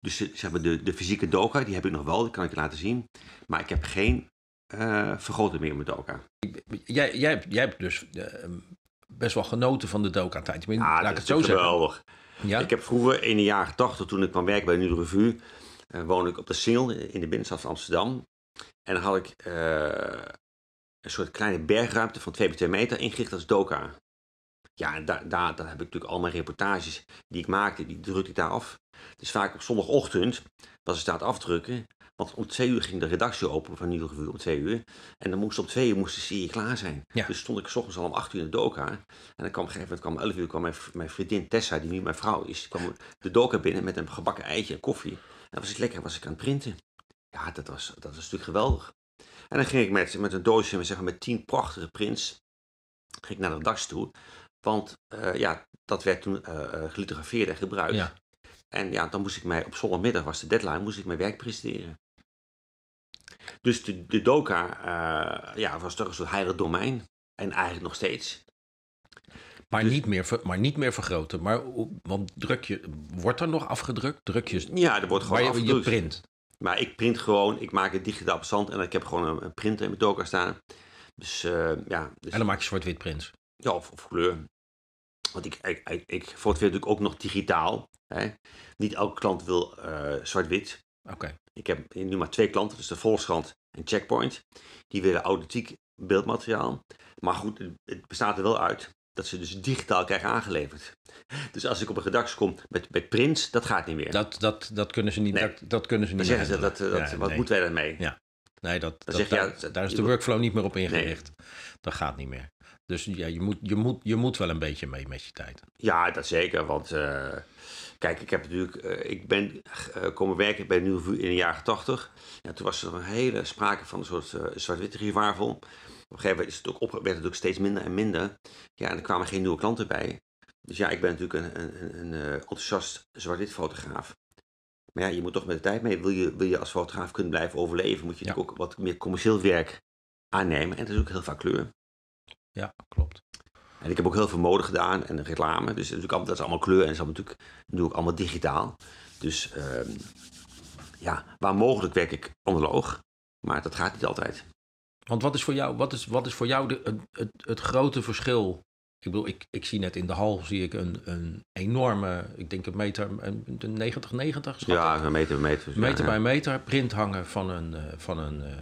Dus zeg maar de, de fysieke doka, die heb ik nog wel, die kan ik je laten zien. Maar ik heb geen eh vergroting meer met doka. Jij, jij, hebt, jij hebt dus eh, best wel genoten van de doka-tijd. Ik Ah, Laat dat ik het zo zeggen. geweldig. Ja? Ik heb vroeger in de jaren 80, toen ik kwam werken bij de Nieuwe Revue, eh, woonde ik op de Singel in de binnenstad van Amsterdam. En dan had ik een soort kleine bergruimte van 2 bij 2 meter ingericht als doka. Ja, en daar, daar, daar heb ik natuurlijk al mijn reportages die ik maakte, die drukte ik daar af. Dus vaak op zondagochtend was aan het afdrukken. Want om twee uur ging de redactie open van Nieuwe Revue om twee uur. En dan moest om twee uur moest de serie klaar zijn. Ja. Dus stond ik 's ochtends al om acht uur in de doka. En dan kwam op een gegeven moment, kwam om elf uur, kwam mijn, vriendin Tessa, die nu mijn vrouw is, kwam de doka binnen met een gebakken eitje en koffie. En dan was ik lekker, was ik aan het printen. Ja, dat was, dat was natuurlijk geweldig. En dan ging ik met, met een doosje met, zeg maar, met tien prachtige prints ging ik naar de redactie toe. Want eh, ja, dat werd toen gelithografeerd en gebruikt. Ja. En ja, dan moest ik mij op zondagmiddag, was de deadline, moest ik mijn werk presenteren. Dus de, de doka eh, ja, was toch een soort heilig domein. En eigenlijk nog steeds. Maar, Dus- niet meer, maar niet meer vergroten. Maar, want druk je, wordt er nog afgedrukt? Druk je, Ja, er wordt gewoon maar je, je afgedrukt. print. Maar ik print gewoon, ik maak het digitaal bestand en ik heb gewoon een, een printer in mijn doka staan. Dus eh, ja, dus, En dan maak je zwart-wit prints. ja of, of kleur. Want ik, ik, ik, ik fotografeer natuurlijk ook nog digitaal. Hè. Niet elke klant wil eh, zwart-wit. Oké. Ik heb nu maar twee klanten, dus de Volkskrant en Checkpoint. Die willen authentiek beeldmateriaal. Maar goed, het- bestaat er wel uit dat ze dus digitaal krijgen aangeleverd. Dus als ik op een redactie kom met, met prints, dat gaat niet meer. Dat, dat, dat kunnen ze niet. Nee. Dat, dat kunnen ze dan niet zeggen ze, dat, dat. Ja, wat nee. moeten wij daarmee? Ja. Nee, dat, dat, daar, is de workflow niet meer op ingericht. Dat gaat niet meer. Dus ja, je, moet, je, moet, je moet wel een beetje mee met je tijd. Ja, dat zeker. Want eh, kijk, ik heb natuurlijk, eh, ik ben eh, komen werken bij Nieuwe Vuur in de jaren 80. Ja, toen was er een hele sprake van een soort zwart-witte revival. Op een gegeven moment is het ook op, werd het ook steeds minder en minder. Ja, en er kwamen geen nieuwe klanten bij. Dus ja, ik ben natuurlijk een, een, een, een enthousiast zwart-wit fotograaf. Maar ja, je moet toch met de tijd mee. Wil je, wil je als fotograaf kunnen blijven overleven, moet je Ja. natuurlijk ook wat meer commercieel werk aannemen. En dat is ook heel vaak kleur. Ja, klopt. En ik heb ook heel veel mode gedaan en reclame. Dus natuurlijk, dat is allemaal kleur en dat is allemaal natuurlijk nu ook allemaal digitaal. Dus ehm, ja, waar mogelijk werk ik analoog. Maar dat gaat niet altijd. Want wat is voor jou, wat is, wat is voor jou de, het, het, het grote verschil? Ik bedoel, ik, ik zie net in de hal zie ik een, een enorme, ik denk een meter, een, een 90, 90 schat Ja, ik. een meter bij meter. meter ja, bij meter print hangen van een, eh, van een, eh,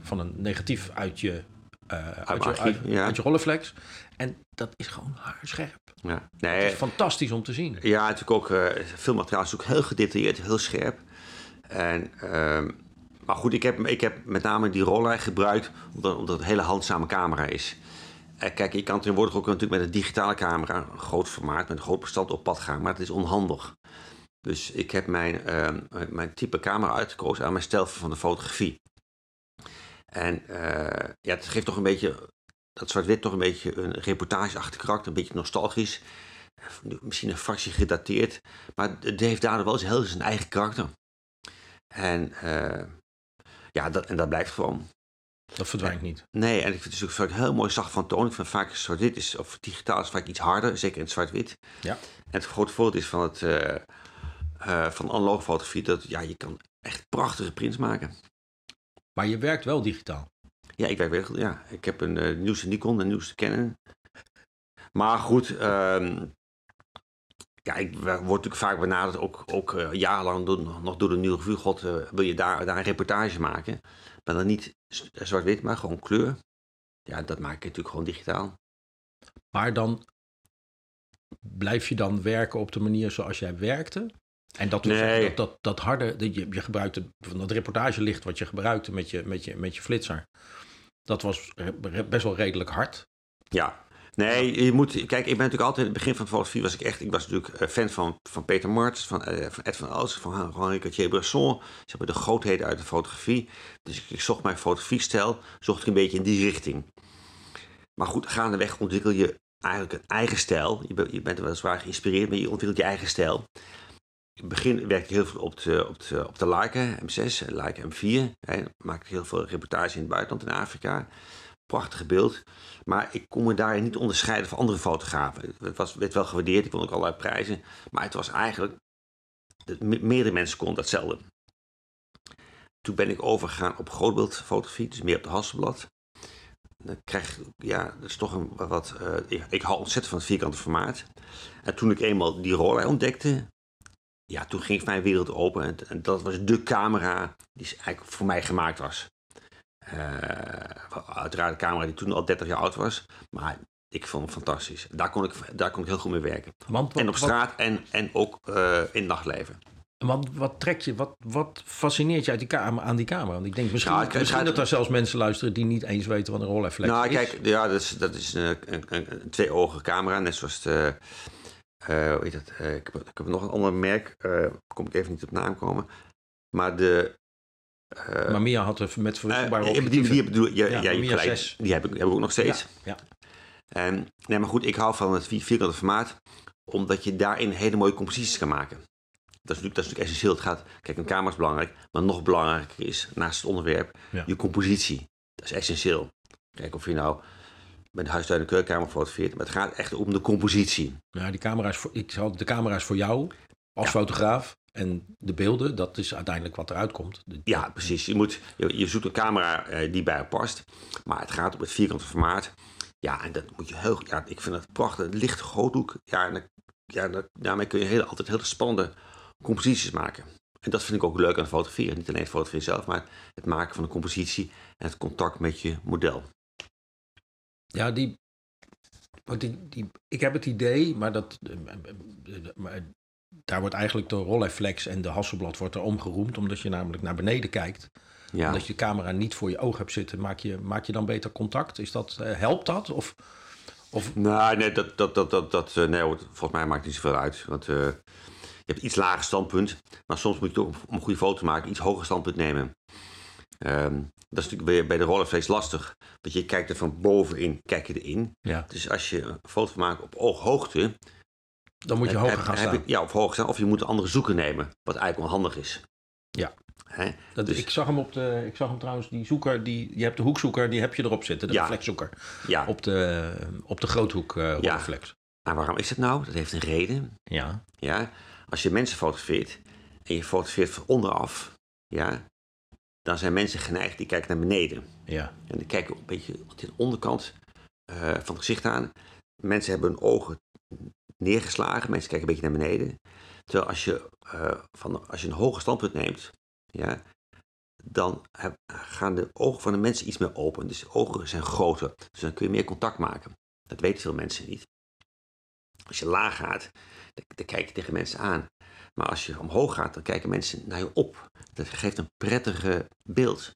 van een negatief uit je, eh, uit, je, uit, ja. uit je. En dat is gewoon haarscherp. Ja. Het Nee, is fantastisch om te zien. ja, natuurlijk ook eh filmmateriaal is ook heel gedetailleerd, heel scherp. En, ehm, maar goed, ik heb, ik heb met name die rollen gebruikt omdat, omdat het een hele handzame camera is. Kijk, je kan tegenwoordig ook natuurlijk met een digitale camera, een groot formaat, met een groot bestand op pad gaan, maar het is onhandig. Dus ik heb mijn, ehm, mijn type camera uitgekozen aan mijn stijl van de fotografie. En eh, ja, het geeft toch een beetje, dat zwart-wit toch een beetje een reportageachtig karakter, een beetje nostalgisch. Misschien een fractie gedateerd, maar het heeft daardoor wel eens heel zijn eigen karakter. En, eh, ja, dat, en dat blijft gewoon. Dat verdwijnt niet. Nee, en ik vind het dus ook vaak heel mooi zacht van toon. Ik vind vaak zwart-wit is, of digitaal is vaak iets harder, zeker in het zwart-wit. Ja. En het grote voordeel is van, het, eh, van analoge fotografie dat ja, je kan echt prachtige prints maken. Maar je werkt wel digitaal. Ja, ik werk weer. Ja, ik heb een eh, nieuwste Nikon, een nieuwste Canon. Maar goed, ehm, ja, ik word natuurlijk vaak benaderd, ook, ook eh, jarenlang door, nog door de Nieuwe Revue. God, eh, wil je daar, daar een reportage maken? Maar dan niet zwart-wit, maar gewoon kleur. Ja, dat maak ik natuurlijk gewoon digitaal. Maar dan blijf je dan werken op de manier zoals jij werkte? En dat, Nee. dat, dat, dat harde, dat je, je gebruikte van dat reportagelicht wat je gebruikte met je, met je, met je flitser. Dat was best wel redelijk hard. Ja. Nee, je moet... Kijk, ik ben natuurlijk altijd... In het begin van fotografie was ik echt... Ik was natuurlijk eh, fan van, van Peter Martens, van, eh, van Ed van Elst, van Henri Cartier-Bresson. Ze hebben de grootheden uit de fotografie. Dus ik, ik zocht mijn fotografiestijl, zocht ik een beetje in die richting. Maar goed, gaandeweg ontwikkel je eigenlijk een eigen stijl. Je, bent- je bent weliswaar geïnspireerd, maar je ontwikkelt je eigen stijl. In het begin werkte ik heel veel op de, op de, op de Leica M6, Leica M4. Hè, maakte heel veel reportages in het buitenland, in Afrika. Prachtige beeld. Maar ik kon me daarin niet onderscheiden van andere fotografen. Het was, werd wel gewaardeerd, ik won ook allerlei prijzen. Maar het was eigenlijk... de- me- meerdere mensen konden datzelfde. Toen ben ik overgegaan op grootbeeldfotografie, dus meer op de Hasselblad. Dan krijg ja, dat is toch een wat... eh, ik, ik hou ontzettend van het vierkante formaat. En toen ik eenmaal die rollen ontdekte... Ja, toen ging mijn wereld open. En, en dat was de camera die eigenlijk voor mij gemaakt was. Eh, uiteraard een camera die toen al 30 jaar oud was. Maar ik vond hem fantastisch. Daar kon ik, daar kon ik heel goed mee werken. Want wat, En op straat en, en ook eh, in het nachtleven. Wat, want wat trek je, wat, wat fascineert je uit die kamer, aan die camera? Want ik denk misschien, Nou, ik- misschien dat er zelfs mensen luisteren die niet eens weten wat een rolreflex nou, is. kijk, ja, dat is, dat is een, een, een, een twee-ogen camera. Net zoals de... eh, hoe heet dat? Eh, ik, heb, ik heb nog een ander merk. eh kom ik even niet op naam komen. Maar de... eh, maar Mia had er met verwisselbare die, die, die, bedoel, ja, Ja, ja, je Mia gelijk. 6. die heb ik, heb ik ook nog steeds. Ja, En, nee, maar goed, ik hou van het vier- vierkante formaat, omdat je daarin hele mooie composities kan maken. Dat is natuurlijk, dat is natuurlijk essentieel. Het gaat, kijk, een camera is belangrijk, maar nog belangrijker is, naast het onderwerp, je compositie. Dat is essentieel. Kijk, of je nou met huistuin en keukenkamer fotografeert, maar het gaat echt om de compositie. Nou, die camera is voor, ik zal, de camera is voor jou als fotograaf. En de beelden, dat is uiteindelijk wat eruit komt. Ja, precies. Je, moet, je, je zoekt een camera eh, die bij je past, maar het gaat om het vierkante formaat. Ja, en dat moet je heel, ja, ik vind het prachtig. Het licht groothoek, ja, en ja, daarmee kun je heel, altijd hele spannende composities maken. En dat vind ik ook leuk aan fotograferen. Niet alleen het fotograferen zelf, maar het maken van een compositie en het contact met je model. Ja, die, want die, die, ik heb het idee, maar, dat, eh, eh, maar daar wordt eigenlijk de Rolleiflex en de Hasselblad wordt er omgeroemd. Omdat je namelijk naar beneden kijkt. Ja. Omdat je de camera niet voor je oog hebt zitten, maak je, maak je dan beter contact? Is dat, eh, helpt dat? Of, of Nou, nee, dat, dat, dat, dat, dat, eh, nee volgens mij maakt het niet zoveel uit. Want eh, je hebt iets lager standpunt, maar soms moet je toch om een goede foto te maken iets hoger standpunt nemen. Ehm, dat is natuurlijk bij, bij de rollerflex lastig. Want je kijkt er van bovenin, kijk je erin. ja, Dus als je een foto maakt op ooghoogte... dan moet je hoger heb- gaan staan. ja, op hoog staan. Of je moet een andere zoeker nemen, wat eigenlijk wel handig is. Ja. Hè? Dat, Dus- ik, zag hem op de, ik zag hem trouwens, die zoeker, die, je hebt de hoekzoeker, die heb je erop zitten, de Ja. reflexzoeker. Ja, Op de, op de groothoek Ja. reflex. maar waarom is dat nou? Dat heeft een reden. Ja, Ja, als je mensen fotografeert en je fotografeert van onderaf, ja, dan zijn mensen geneigd die kijken naar beneden. ja, En die kijken een beetje op de onderkant eh, van het gezicht aan. Mensen hebben hun ogen neergeslagen, mensen kijken een beetje naar beneden. Terwijl als je, eh, van, als je een hoger standpunt neemt, ja, dan heb- gaan de ogen van de mensen iets meer open. Dus de ogen zijn groter, dus dan kun je meer contact maken. Dat weten veel mensen niet. Als je laag gaat, dan, dan kijk je tegen mensen aan. Maar als je omhoog gaat, dan kijken mensen naar je op. Dat geeft een prettige beeld.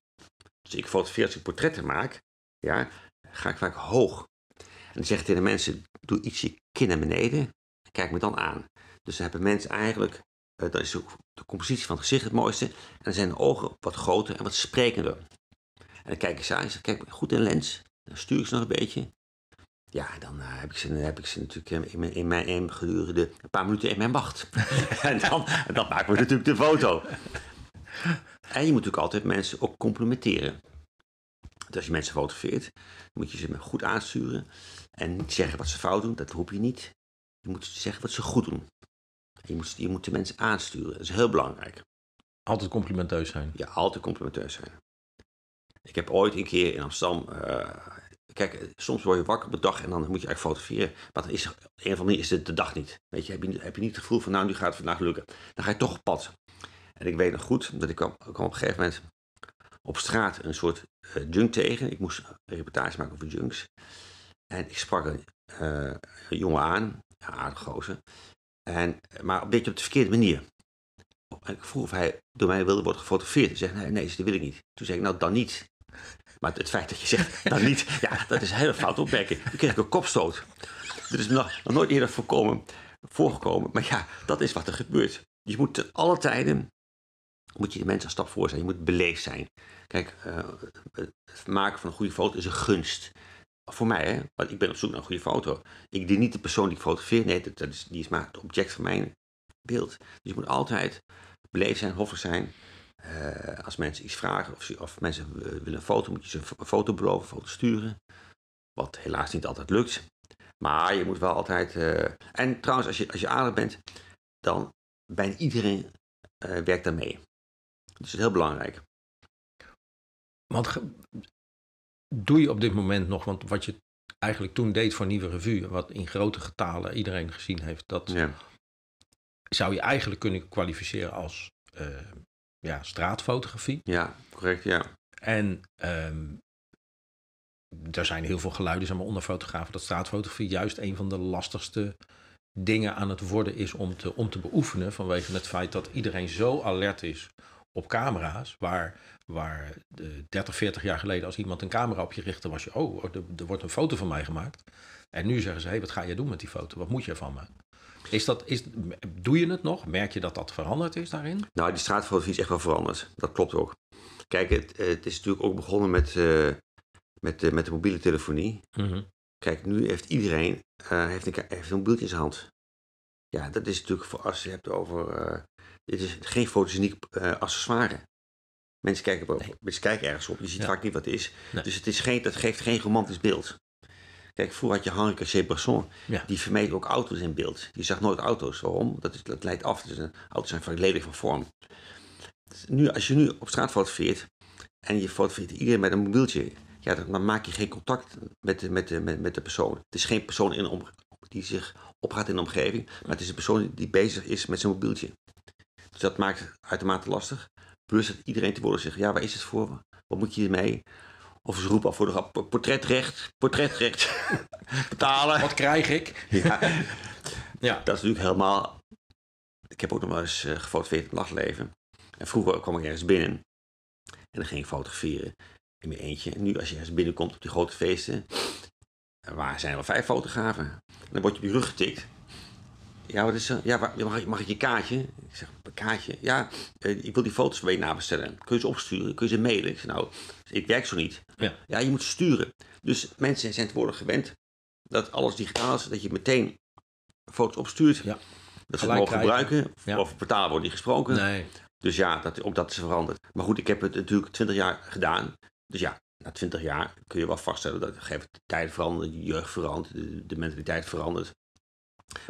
Dus ik fotografeer als ik portretten maak, ja, ga ik vaak hoog. En dan zeg ik tegen de mensen, doe iets je kin naar beneden en kijk me dan aan. Dus dan hebben mensen eigenlijk, eh, dan is ook de compositie van het gezicht het mooiste. En dan zijn de ogen wat groter en wat sprekender. En dan kijken ze aan en ze kijk goed in de lens. Dan stuur ik ze nog een beetje. Ja, dan eh, heb, ik ze, heb ik ze natuurlijk in mijn, in mijn in gedurende een paar minuten in mijn wacht. en dan, dan maken we natuurlijk de foto. En je moet natuurlijk altijd mensen ook complimenteren. Dus als je mensen fotografeert, moet je ze goed aansturen. En niet zeggen wat ze fout doen, dat hoef je niet. Je moet zeggen wat ze goed doen. Je moet, je moet de mensen aansturen. Dat is heel belangrijk. Altijd complimenteus zijn. Ja, altijd complimenteus zijn. Ik heb ooit een keer in Amsterdam. eh, kijk, soms word je wakker op de dag en dan moet je eigenlijk fotograferen. Maar dan is op een of andere is het de dag niet. Weet je, heb je, heb je niet het gevoel van, nou, nu gaat het vandaag lukken. Dan ga je toch op pad. En ik weet nog goed dat ik kwam, kwam op een gegeven moment op straat een soort eh, junk tegen. Ik moest een reportage maken over junks. En ik sprak een, eh, een jongen aan, ja, aardig gozer. En, maar een beetje op de verkeerde manier. En ik vroeg of hij door mij wilde worden gefotografeerd. Hij zegt, nee, nee, dat wil ik niet. Toen zei ik, nou, dan niet. Maar het feit dat je zegt, dan niet, ja, dat is een hele fout opmerking. Toen kreeg ik een kopstoot. Dit is nog, nog nooit eerder voorkomen, voorgekomen. Maar ja, dat is wat er gebeurt. Je moet ten alle tijden, moet je de mensen een stap voor zijn. Je moet beleefd zijn. Kijk, eh, het maken van een goede foto is een gunst. Voor mij, hè, want ik ben op zoek naar een goede foto. Ik dien niet de persoon die ik fotografeer, nee, dat is, die is maar het object van mijn beeld. Dus je moet altijd beleefd zijn, hoffelijk zijn. Eh, als mensen iets vragen of, of mensen eh, willen een foto, moet je ze een fo- een foto beloven, een foto sturen. Wat helaas niet altijd lukt. Maar je moet wel altijd. eh, En trouwens, als je, als je aardig bent, dan bijna iedereen werkt daarmee. Dus dat is heel belangrijk. Want doe je op dit moment nog, want wat je eigenlijk toen deed voor Nieuwe Revue, wat in grote getalen iedereen gezien heeft, dat Ja. zou je eigenlijk kunnen kwalificeren als ja, straatfotografie. ja, correct, ja. En ehm, er zijn heel veel geluiden zeg maar, onder fotografen dat straatfotografie juist een van de lastigste dingen aan het worden is om te, om te beoefenen. Vanwege het feit dat iedereen zo alert is op camera's. Waar, waar de 30, 40 jaar geleden als iemand een camera op je richtte was je... Oh, er, er wordt een foto van mij gemaakt. En nu zeggen ze, hé, hey, wat ga je doen met die foto? Wat moet je van me? Is dat, is, doe je het nog? Merk je dat dat veranderd is daarin? Nou, die straatfotografie is echt wel veranderd. Dat klopt ook. Kijk, het, het is natuurlijk ook begonnen met, eh, met, de met de mobiele telefonie. Kijk, nu heeft iedereen eh, heeft een, heeft een mobieltje in zijn hand. Ja, dat is natuurlijk voor als je het hebt over. eh dit is geen fotogeniek eh, accessoire. Mensen kijken, op, mensen kijken ergens op, je ziet Ja. vaak niet wat het is. Nee. Dus het is geen, dat geeft geen romantisch beeld. Kijk, vroeger had je Henri Cartier-Bresson, Ja. die vermeed ook auto's in beeld. Je zag nooit auto's. Waarom? Dat, is, dat leidt af. Dus een, auto's zijn lelijk van vorm. Dus nu, als je nu op straat fotografeert en je fotografeert iedereen met een mobieltje, ja, dan, dan maak je geen contact met de, met, de, met, met de persoon. Het is geen persoon in om, die zich opgaat in de omgeving, maar het is een persoon die bezig is met zijn mobieltje. Dus dat maakt het uitermate lastig. Plus dat iedereen te worden zegt, ja, waar is het voor? Wat moet je hiermee? Of ze roepen al voor de grap, portretrecht, portretrecht, betalen. Wat krijg ik? Ja, Ja. dat is natuurlijk helemaal. Ik heb ook nog wel eens eh, gefotografeerd in het nachtleven. En vroeger kwam ik ergens binnen en dan ging ik fotograferen in mijn eentje. En nu, als je ergens binnenkomt op die grote feesten, er waar zijn er wel vijf fotografen. En dan word je op je rug getikt. Ja, wat is er? Ja, mag ik, mag ik je kaartje? Ik zeg, een kaartje? Ja, eh, ik wil die foto's je nabestellen. Kun je ze opsturen? Kun je ze mailen? Ik zeg, nou, ik werk zo niet. Ja. ja, je moet sturen. Dus mensen zijn tegenwoordig gewend dat alles digitaal is, dat je meteen foto's opstuurt. Ja. Dat ze het mogen krijgen. gebruiken. Ja. Of betalen wordt niet gesproken. Nee. Dus ja, dat, ook dat is veranderd. Maar goed, ik heb het natuurlijk 20 jaar gedaan. Dus ja, na 20 jaar kun je wel vaststellen dat de tijd verandert, de jeugd verandert, de, de mentaliteit verandert.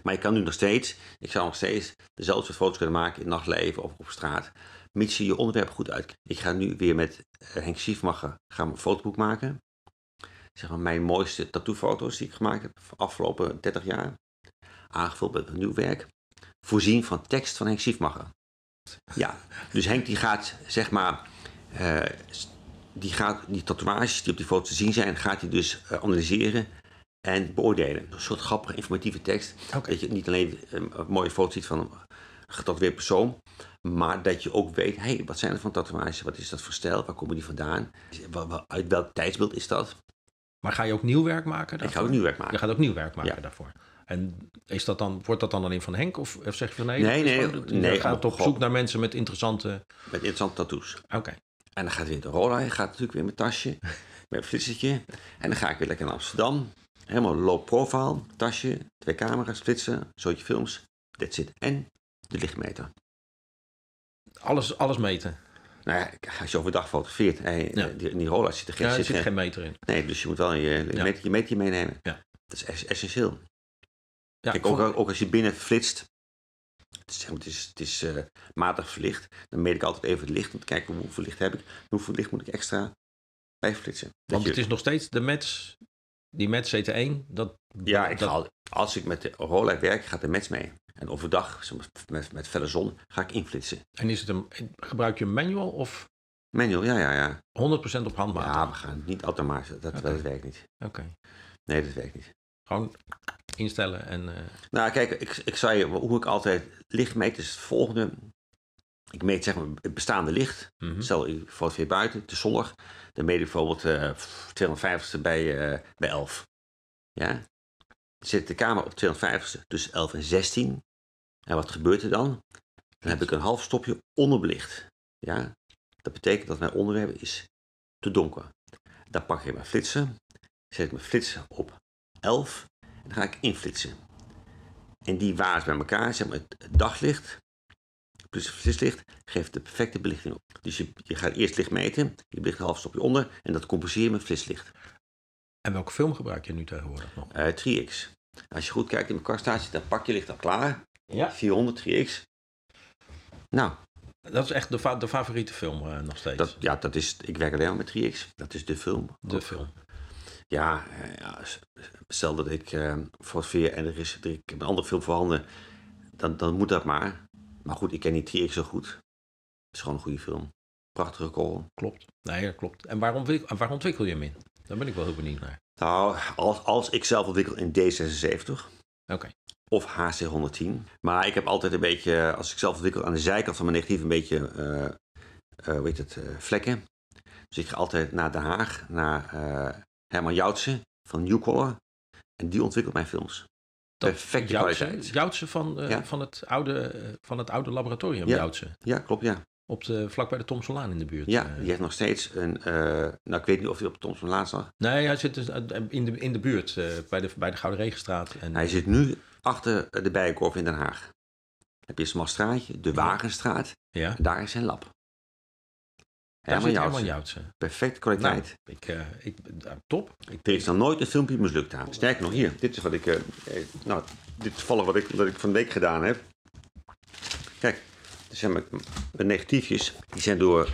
Maar je kan nu nog steeds, ik zou nog steeds dezelfde soort foto's kunnen maken in nachtleven of op straat. Mits je je onderwerp goed uit. Ik ga nu weer met eh, Henk Schiefmacher gaan een fotoboek maken. Zeg maar mijn mooiste tattoofoto's die ik gemaakt heb de afgelopen 30 jaar. Aangevuld met nieuw werk. Voorzien van tekst van Henk Schiefmacher. Ja, dus Henk die gaat zeg maar, eh, die gaat die tatoeages die op die foto te zien zijn, gaat hij dus eh, analyseren en beoordelen. Een soort grappige informatieve tekst. Dat je niet alleen een, een mooie foto ziet van een getatoeëerd persoon, maar dat je ook weet, hey, wat zijn er van tatoeages? Wat is dat voor stijl? Waar komen die vandaan? Uit welk tijdsbeeld is dat? Maar ga je ook nieuw werk maken Ik daarvoor? ga ook nieuw werk maken. Je gaat ook nieuw werk maken Ja. daarvoor. En is dat dan, wordt dat dan alleen van Henk? Of, of zeg je van nee? Nee, nee, je nee, gaat op gewoon- zoek naar mensen met interessante... Met interessante tattoos. Oké. En dan gaat weer de rolla, hij gaat natuurlijk weer mijn tasje, met een flitsertje. En dan ga ik weer lekker naar Amsterdam. Helemaal low profile, tasje, twee camera's, flitsen, zootje films. That's it. En de lichtmeter. Alles, alles meten. Nou ja, als je overdag fotografeert, hey, Ja. die, in die Rolex zit er geen, Ja, er zit zit geen- geen meter in. Nee, dus je moet wel je, je, Ja. meter, je meter meenemen. Ja. Dat is es- essentieel. Ja, Kijk, vond- ook, ook als je binnen flitst, het is, het is, het is eh, matig verlicht, dan meet ik altijd even het licht om te kijken hoeveel licht heb ik, hoeveel licht moet ik extra bij flitsen. Dat Want je- het is nog steeds de match, die match CT1. Dat, ja, ik dat, ga, al- als ik met de Rolex werk, gaat de match mee. En overdag, met, met felle zon, ga ik inflitsen. En is het een, gebruik je een manual of 100% Manual, ja, ja, ja. op handmaat? Ja, we gaan niet automatisch. Dat, dat werkt niet. Oké. Nee, dat werkt niet. Gewoon instellen en... eh, Nou, kijk, ik, ik zei je hoe ik altijd licht meet, is het volgende. Ik meet zeg maar het bestaande licht. mhm. Stel, je fotografeert buiten, het is zonnig. Dan meet ik bijvoorbeeld eh 250ste bij, eh, bij 11. Ja? Dan ik de camera op 250ste tussen 11 en 16. En wat gebeurt er dan? Dan heb ik een half stopje onderbelicht. Ja? Dat betekent dat mijn onderwerp is te donker. Dan pak ik mijn flitsen. Zet ik mijn flitsen op 11. En dan ga ik inflitsen. En die waas bij elkaar, zeg maar het daglicht plus flitslicht, geeft de perfecte belichting op. Dus je, je gaat eerst licht meten, je belicht een half stopje onder en dat compenseer je met flitslicht. En welke film gebruik je nu tegenwoordig nog? Eh 3x. Als je goed kijkt in mijn kaststatie, dan pak je licht al klaar. Ja. 400 3x. Nou, Dat is echt de, fa- de favoriete film eh, nog steeds. dat, ja, dat is, ik werk alleen maar met 3x. Dat is de film. de film. Ja, eh, ja stel dat ik eh fotografeer en er is, er, ik heb een andere film voorhanden, dan, dan moet dat maar. Maar goed, ik ken die 3x zo goed. Het is gewoon een goede film. Prachtige call. Klopt. Nee, dat klopt. En waar, ontwik- en waar ontwikkel je hem in? Daar ben ik wel heel benieuwd naar. Nou, als, als ik zelf ontwikkel in D76 Oké. of HC110. Maar ik heb altijd een beetje, als ik zelf ontwikkel, aan de zijkant van mijn negatief een beetje, eh eh, hoe heet het, eh, vlekken. Dus ik ga altijd naar Den Haag, naar eh, Herman Joutsen van Newcolor. En die ontwikkelt mijn films. Perfecte Joutse, kwaliteit. Joutse van, eh, Ja. van, het oude, eh, van het oude laboratorium, Ja. Joutse. Ja, klopt, ja. Op de, vlak bij de Thomsonlaan in de buurt. Ja, eh. die heeft nog steeds een, nou ik weet niet of hij op Thompson Laat zag. Nee, hij zit dus in de, in de buurt, bij, de, bij de Gouden Regenstraat. En, Hij zit nu achter de Bijenkorf in Den Haag. Heb je Smalstraatje, de Wagenstraat, ja, en daar is zijn lab. Herman Joutsen. Joutse. Perfecte kwaliteit. Nou, ik, eh, ik, eh, top. Ik, Er is nog nooit een filmpje mislukt aan. Sterker nog, hier. Dit is wat ik. eh, nou, dit is toevallig wat ik, wat ik van de week gedaan heb. Kijk, dit zijn mijn, negatiefjes. Die zijn door.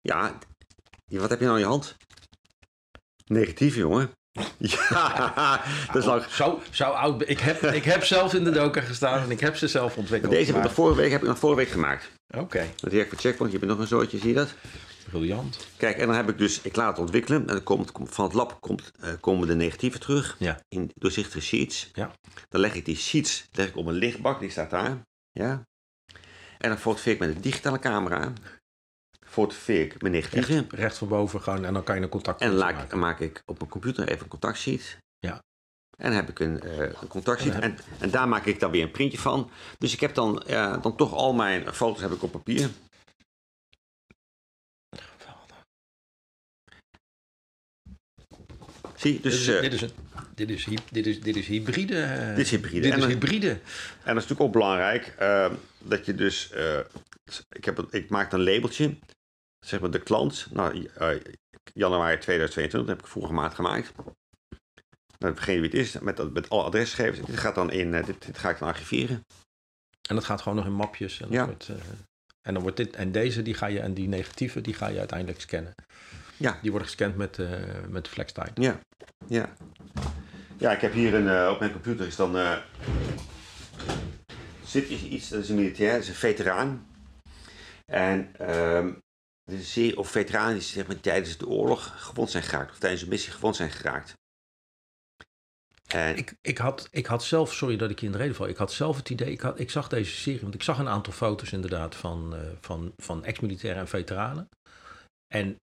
ja, wat heb je nou in je hand? Negatief, jongen. Ja, dat is lang. zo, zo oud ik. Heb, ik heb zelf in de doker gestaan en ik heb ze zelf ontwikkeld. Deze heb ik nog vorige week, heb ik nog vorige week gemaakt. Oké, Dat werkt voor Checkpoint. Je hebt nog een zootje, zie je dat? briljant. Kijk, en dan heb ik dus, ik laat het ontwikkelen. En dan komt, van het lab komt, eh, komen de negatieven terug. Ja. In doorzichtige sheets. Ja. Dan leg ik die sheets leg ik op een lichtbak, die staat daar. Ja. En dan fotografeer ik met een digitale camera. Fotografeer ik mijn negatieven. Recht, recht van boven gewoon en dan kan je een contact En dan maken. maak ik op mijn computer even een contactsheet. Ja. En dan heb ik een, eh een contactsheet. En En, daar maak ik dan weer een printje van. Dus ik heb dan, dan toch al mijn foto's heb ik op papier. Zie, je? Dit dus is, eh, dit, is een, dit, is, hy- dit, is, dit is hybride. eh, Dit is hybride. Dit En is hybride. En dat is natuurlijk ook belangrijk eh, dat je dus, eh, ik, heb, ik maak een labeltje, zeg maar de klant, nou, eh, januari 2022, dat heb ik vorige maand gemaakt. Dan degene wie het is, met, dat- met alle adresgegevens, dit gaat dan in, eh, dit, dit ga ik dan archiveren. En dat gaat gewoon nog in mapjes. En, Ja. wordt, eh, en, dan wordt dit, en deze, die ga je, en die negatieve, die ga je uiteindelijk scannen. Ja. Die worden gescand met, eh met de FlexTime. Ja, ja. Ja, ik heb hier een, op mijn computer is dan, zit hier iets, dat is een militair, dat is een veteraan. En ehm is zeer, of veteranen die zeg maar, tijdens de oorlog gewond zijn geraakt, of tijdens een missie gewond zijn geraakt. En, Ik, ik, had, ik had zelf, sorry dat ik je in de reden val, ik had zelf het idee, ik, had, ik zag deze serie, want ik zag een aantal foto's inderdaad van, eh, van, van ex-militairen en veteranen. En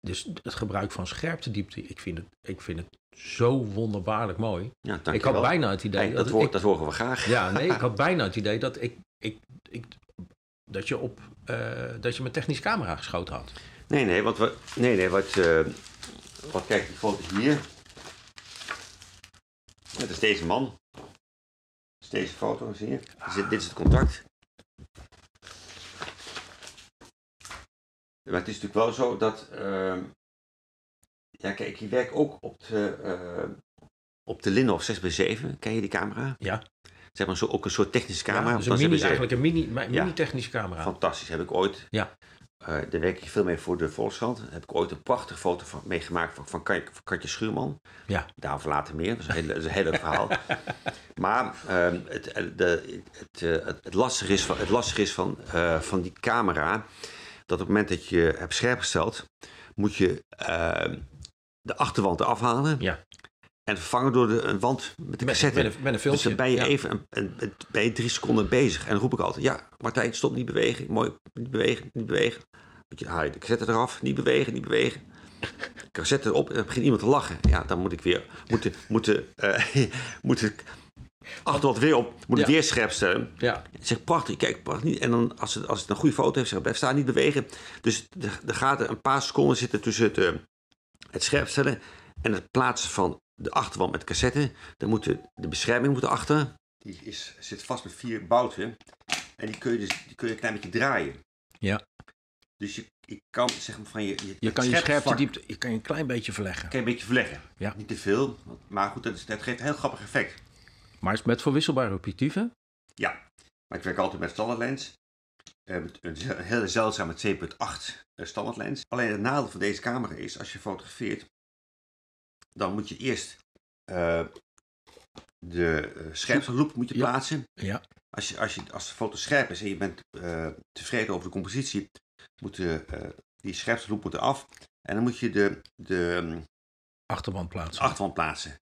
dus het gebruik van scherptediepte, ik vind het, ik vind het zo wonderbaarlijk mooi. ja, Ik had bijna het idee Hey, dat, dat, hoor- ik, dat horen we graag. Ja, nee, ik had bijna het idee dat ik, ik, ik dat je op eh, dat je met technische camera geschoten had. Nee, nee, want we, nee, nee, wat, eh, wat kijk, die foto hier. Dat is deze man. Dat is deze foto, zie je? Dit is- Dit is het contact. Maar het is natuurlijk wel zo dat. ehm, ja, kijk, je werkt ook op de. eh, op de Linhof 6x7. Ken je die camera? Ja. Zeg maar zo, ook een soort technische camera. Ja, dus een mini, 6x7. eigenlijk een mini, mi- Ja. mini technische camera. Fantastisch, heb ik ooit. Ja. Eh, daar werk ik veel mee voor de Volkskrant. Daar heb ik ooit een prachtige foto van, meegemaakt van, van, Katje Schuurman. Ja. Daarover later meer. Dat is een heel, is een heel leuk verhaal. maar ehm, het, eh, de, het, eh, het, het lastige is van, het lastige is van, van die camera... dat op het moment dat je hebt scherp gesteld... moet je ehm, de achterwand afhalen... Ja. En vervangen door de, een wand met de cassette. met, een, met een Dus filmpje. dan ben je Ja. even een, een- een- ben je drie seconden bezig. En dan roep ik altijd, ja, Martijn, stop, niet bewegen. Mooi, niet bewegen, niet bewegen. Je, haal je de cassette eraf, niet bewegen, niet bewegen. Cassette erop en dan begint iemand te lachen. Ja, dan moet ik weer, moet, de- moet, de, eh, moet ik achterwand weer op, moet ik Ja. weer scherp stellen. Ja. Ik zeg, prachtig, kijk, prachtig niet. En dan, als het, als het een goede foto heeft, zeg blijf staan, niet bewegen. Dus er gaat er een paar seconden zitten tussen het, eh, het scherp stellen en het plaatsen van de achterwand met cassette. Dan moet de, de bescherming moet erachter. Die is, zit vast met vier bouten. En die kun je dus die kun je een klein beetje draaien. Ja. Dus je, je kan zeg maar van je... Je, Je kan je het scherpte vlak diepte je kan je een klein beetje verleggen. kan je een beetje verleggen. Ja. Niet te veel, maar goed, dat, is, dat geeft een heel grappig effect. Maar is het met verwisselbare objectieven? Ja, maar ik werk altijd met standaardlens. Een hele zeldzame 2.8 eh, standaardlens. Alleen het nadeel van deze camera is, als je fotografeert, dan moet je eerst eh, de eh, scherpste loop moet je plaatsen. Ja. Als, je, als, je, als de foto scherp is en je bent eh, tevreden over de compositie, moet de, die scherpste loop moet af. En dan moet je de, de mm, Achterwand plaatsen. achterwand plaatsen.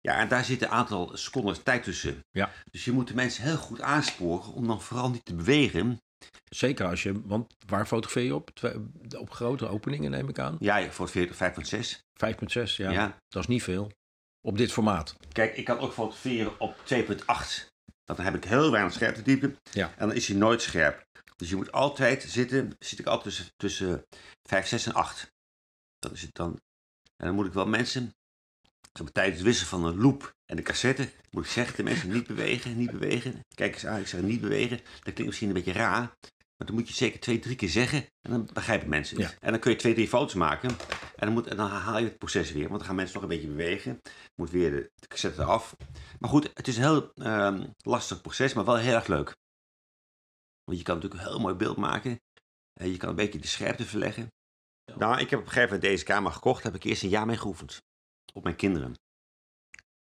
Ja, en daar zit een aantal seconden tijd tussen. Ja. Dus je moet de mensen heel goed aansporen om dan vooral niet te bewegen. Zeker als je, want waar fotografeer je op? Op grote openingen neem ik aan. Ja, voor 40, 5.6. 5.6, ja, Ja. Dat is niet veel. Op dit formaat. Kijk, ik kan ook fotograferen op 2.8. Want dan heb ik heel weinig scherptediepte. Ja. En dan is hij nooit scherp. Dus je moet altijd zitten, zit ik altijd tussen, tussen 5, 6 en 8. Dat is het dan. En dan moet ik wel mensen, tijdens het wisselen van een loop en de cassette, moet ik zeggen tegen mensen, niet bewegen, niet bewegen. Kijk eens aan, ik zeg niet bewegen. Dat klinkt misschien een beetje raar. Maar dan moet je het zeker twee, drie keer zeggen en dan begrijpen mensen het. Ja. En dan kun je twee, drie foto's maken en dan, moet, en dan haal je het proces weer. Want dan gaan mensen nog een beetje bewegen. Moet weer de, de cassette eraf. Maar goed, het is een heel ehm, lastig proces, maar wel heel erg leuk. Want je kan natuurlijk een heel mooi beeld maken. En je kan een beetje de scherpte verleggen. Nou, ik heb op een gegeven moment deze camera gekocht. Daar heb ik eerst een jaar mee geoefend. Op mijn kinderen.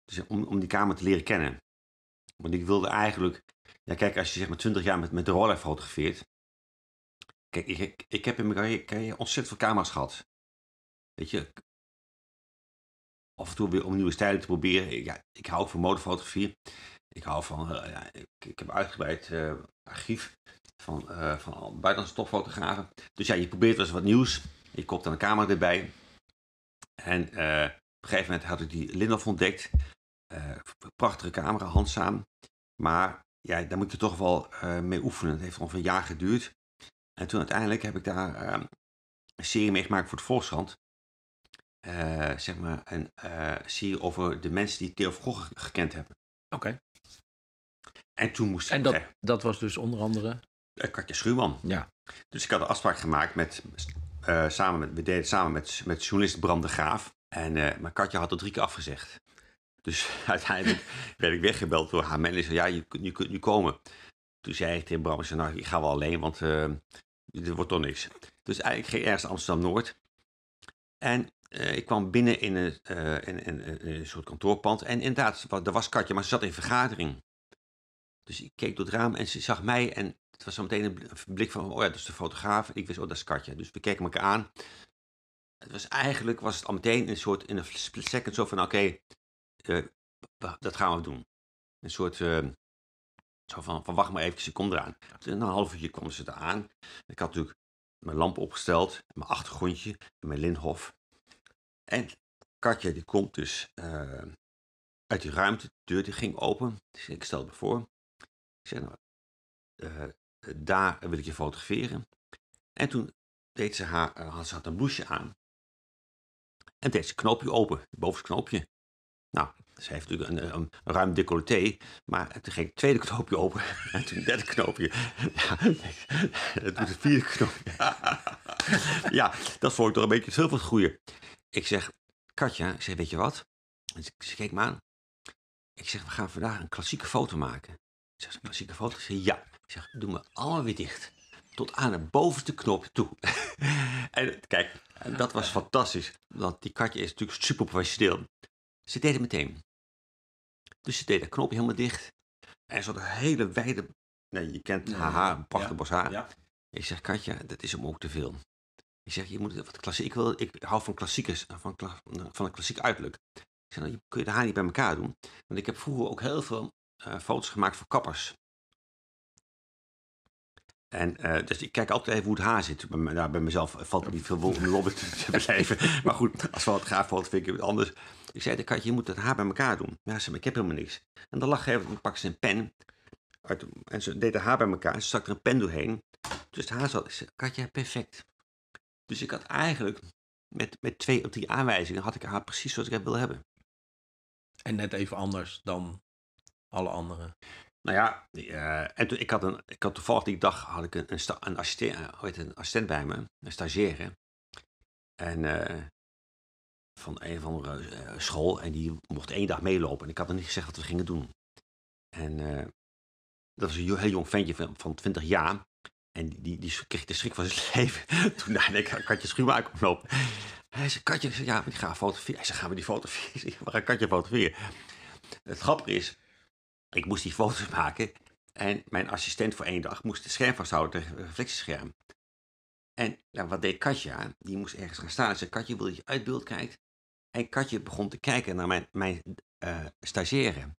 Dus om, om die camera te leren kennen. Want ik wilde eigenlijk... Ja, kijk, als je zeg maar 20 jaar met, met de roller fotografeert. Kijk, ik, ik, heb in mijn carrière- ontzettend veel camera's gehad. Weet je, af en toe weer om nieuwe stijlen te proberen. Ik- Ja, ik hou ook van modefotografie. Ik hou van, eh, ja, ik, ik heb uitgebreid eh, archief van, eh van buitenlandse topfotografen. Dus ja, je probeert wel eens wat nieuws. Je koopt dan een camera erbij. En op een gegeven moment had ik die Linhof ontdekt. Eh, prachtige camera, handzaam. Maar ja, daar moet je toch wel eh, mee oefenen. Het heeft ongeveer een jaar geduurd. En toen uiteindelijk heb ik daar eh, een serie mee gemaakt voor het Volkskrant. Eh, zeg maar een serie over de mensen die Theo van Gogh gekend hebben. Oké. En toen moest ik En dat, dat was dus onder andere... Katja Schuurman. Ja. Dus ik had een afspraak gemaakt met, samen met, we deden samen met, met journalist Bram de Graaf. En, eh, maar Katja had er drie keer afgezegd. Dus uiteindelijk werd ik weggebeld door haar manager. Ja, je, kunt- je kunt nu komen. Toen zei ik tegen Bram, ik zei, nou, ik ga wel alleen, want eh er wordt toch niks. Dus eigenlijk ging ik ergens Amsterdam-Noord. En eh, ik kwam binnen in een, in, een soort kantoorpand. En inderdaad, daar was Katja, maar ze zat in vergadering. Dus ik keek door het raam en ze zag mij. En het was zo meteen een blik van, oh ja, dat is de fotograaf. Ik wist, oh, dat is Katja. Dus we keken elkaar aan. Het was eigenlijk, was het al meteen een soort, in een split second zo van, oké, eh, dat gaan we doen. Een soort, eh, zo van, van, wacht maar even, ik kom eraan. Dus na een half uurtje kwam ze eraan. Ik had natuurlijk mijn lamp opgesteld, mijn achtergrondje, mijn linhof. En Katja die komt dus eh, uit die ruimte, de deur die ging open. Dus ik stel me voor. Ik zeg nou, daar wil ik je fotograferen. En toen deed ze haar, had ze had een blouseje aan. En deed ze een knoopje open, het bovenste knoopje. Nou, ze heeft natuurlijk een, een, ruim decolleté, maar toen ging het tweede knoopje open en toen het derde knoopje. Ja, dat doet het vierde knoopje. ja, dat vond ik toch een beetje veel voor het goede. Ik zeg, Katja, ik zeg, weet je wat? Ik- ze keek me aan. Ik zeg, we gaan vandaag een klassieke foto maken. Ik zeg, een klassieke foto? Ze zei, ja. Ik zeg, doe me allemaal weer dicht. Tot aan de bovenste knop toe. en kijk, dat was fantastisch. Want die Katja is natuurlijk super professioneel. Ze deed het meteen. Dus ze deed dat knopje helemaal dicht. En ze had een hele wijde... Nee, je kent haar haar, een prachtig bos haar. Ja. Ik zeg, Katja, dat is hem ook te veel. Ik zeg, je moet wat klassiek. Ik, wil, ik hou van klassiekers, van, kla- van een klassiek uiterlijk. Ik zeg, nou, je- kun je de haar niet bij elkaar doen? Want ik heb vroeger ook heel veel eh, foto's gemaakt voor kappers. En eh, dus ik kijk altijd even hoe het haar zit. Bij, nou, bij mezelf valt het niet veel om lobby te, beleven. Maar goed, als het gaaf valt, vind ik het anders. Ik zei, de Katje, je moet het haar bij elkaar doen. Ja, ze zei, ik heb helemaal niks. En dan lag even, pakte ze een pen. Uit, de- en ze deed haar haar bij elkaar. Ze stak er een pen doorheen. Dus het haar zat. Ik zei, Katja, perfect. Dus ik had eigenlijk met, met twee of drie aanwijzingen had ik haar precies zoals ik het wil hebben. En net even anders dan alle anderen. Nou ja, eh, en toen, ik, had een, ik had toevallig die dag had ik een, een, een, assistent, eh, hoe een assistent bij me, een stagiaire. En eh, van een of andere school. En die mocht één dag meelopen. En ik had er niet gezegd wat we gingen doen. En dat was een heel jong ventje van, van 20 jaar. En die, die, die kreeg de schrik van zijn leven. Toen ik Katje Schumacher kwam lopen. Hij zei, Katje, ik ja, die gaan fotograferen. Hij zei, gaan we die fotograferen? Ik We gaan Katje fotograferen. Het grappige is, ik moest die foto's maken. En mijn assistent voor één dag moest het scherm vasthouden tegen het reflectiescherm. En nou, wat deed Katja? Die moest ergens gaan staan. En zei, Katje, wil dat je uit beeld kijkt? En Katje begon te kijken naar mijn, mijn eh stagiaire.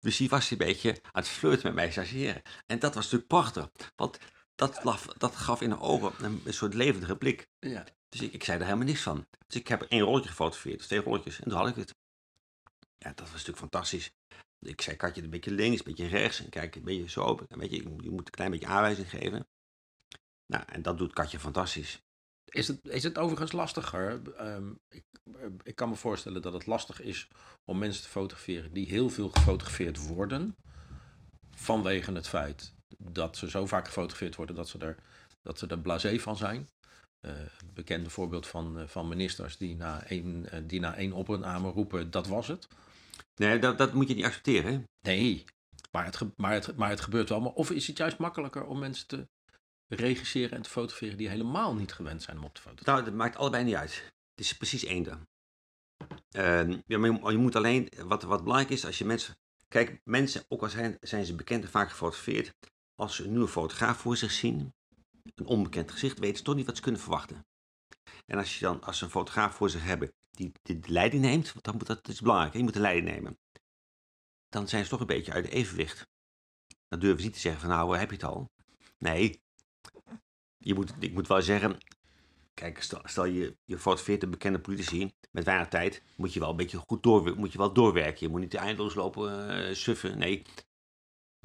Dus die was een beetje aan het flirten met mijn stagiaire. En dat was natuurlijk prachtig. Want dat, laf- dat gaf in haar ogen een, een soort levendige blik. Ja. Dus ik, ik zei er helemaal niks van. Dus ik heb één rolletje gefotografeerd, dus twee rolletjes. En toen had ik het. Ja, dat was natuurlijk fantastisch. Ik zei, Katje, een beetje links, een beetje rechts. En kijk, een beetje zo. En weet je, moet een klein beetje aanwijzing geven. Nou, en dat doet Katje fantastisch. Is het, is het overigens lastiger? Ehm, ik, ik kan me voorstellen dat het lastig is om mensen te fotograferen die heel veel gefotografeerd worden. Vanwege het feit dat ze zo vaak gefotografeerd worden dat ze er, dat ze er blasé van zijn. Het bekende voorbeeld van, eh, van ministers die na, één, eh, die na één opinname roepen, dat was het. Nee, dat, dat moet je niet accepteren. hè. Nee, maar het, maar, het, maar het gebeurt wel. Maar of is het juist makkelijker om mensen te regisseren en te fotograferen die helemaal niet gewend zijn om op te fotograferen? Nou, dat maakt allebei niet uit. Het is precies één dan. Ehm, ja, maar je, je moet alleen, wat, wat belangrijk is, als je mensen... Kijk, mensen, ook al zijn, zijn ze bekend en vaak gefotografeerd, als ze een nieuwe fotograaf voor zich zien, een onbekend gezicht, weten ze toch niet wat ze kunnen verwachten. En als je dan, als ze een fotograaf voor zich hebben die, de leiding neemt, want dan moet, dat is belangrijk, je moet de leiding nemen. Dan zijn ze toch een beetje uit evenwicht. Dan durven ze niet te zeggen van nou, heb je het al? Nee, je moet, ik moet wel zeggen, Kijk, stel, stel je, je fotografeert een bekende politici met weinig tijd, moet je wel een beetje goed door, moet je wel doorwerken. Je moet niet eindeloos lopen eh, suffen. Nee.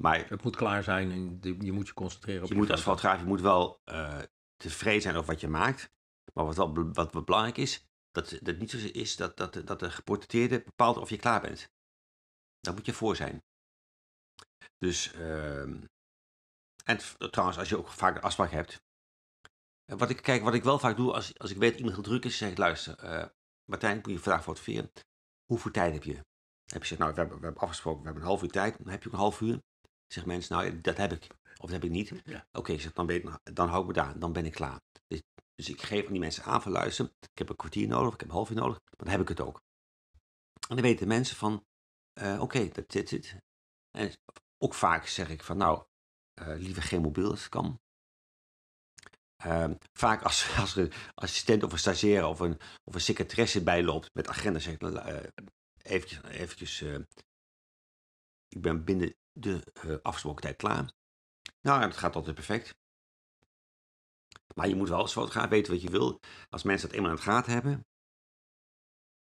Maar Het moet klaar zijn en je moet je concentreren op je je moet als foto. fotograaf je moet wel eh, tevreden zijn over wat je maakt. Maar wat, wel, wat, wat belangrijk is, dat dat niet zo is dat, dat, dat de geportretteerde bepaalt of je klaar bent. Daar moet je voor zijn. Dus, ehm, en trouwens, als je ook vaak een afspraak hebt. Eh, Wat ik, kijk, wat ik wel vaak doe, als, als ik weet dat iemand heel druk is, zeg ik, luister, eh, Martijn, moet je vandaag fotograferen. Hoeveel tijd heb je? Heb je gezegd, nou, we hebben, we hebben afgesproken, we hebben een half uur tijd. Dan heb je ook een half uur. Zeg mensen, nou, dat heb ik. Of dat heb ik niet. Ja. Oké, zeg, dan, ben ik, dan hou ik me daar. Dan ben ik klaar. Dus, dus ik geef aan die mensen aan van luisteren. Ik heb een kwartier nodig, ik heb een half uur nodig. Dan heb ik het ook. En dan weten mensen van, eh, oké, dat zit. En ook vaak zeg ik van, nou, eh, liever geen mobiel als het kan. Ehm, vaak als, als er een assistent of een stagiair of een, of een secretaresse bijloopt met agenda, zeg ik, uh, eventjes, eventjes eh, ik ben binnen de eh, afgesproken tijd klaar. Nou, dat gaat altijd perfect. Maar je moet wel als fotograaf weten wat je wil. Als mensen dat eenmaal in het gaten hebben,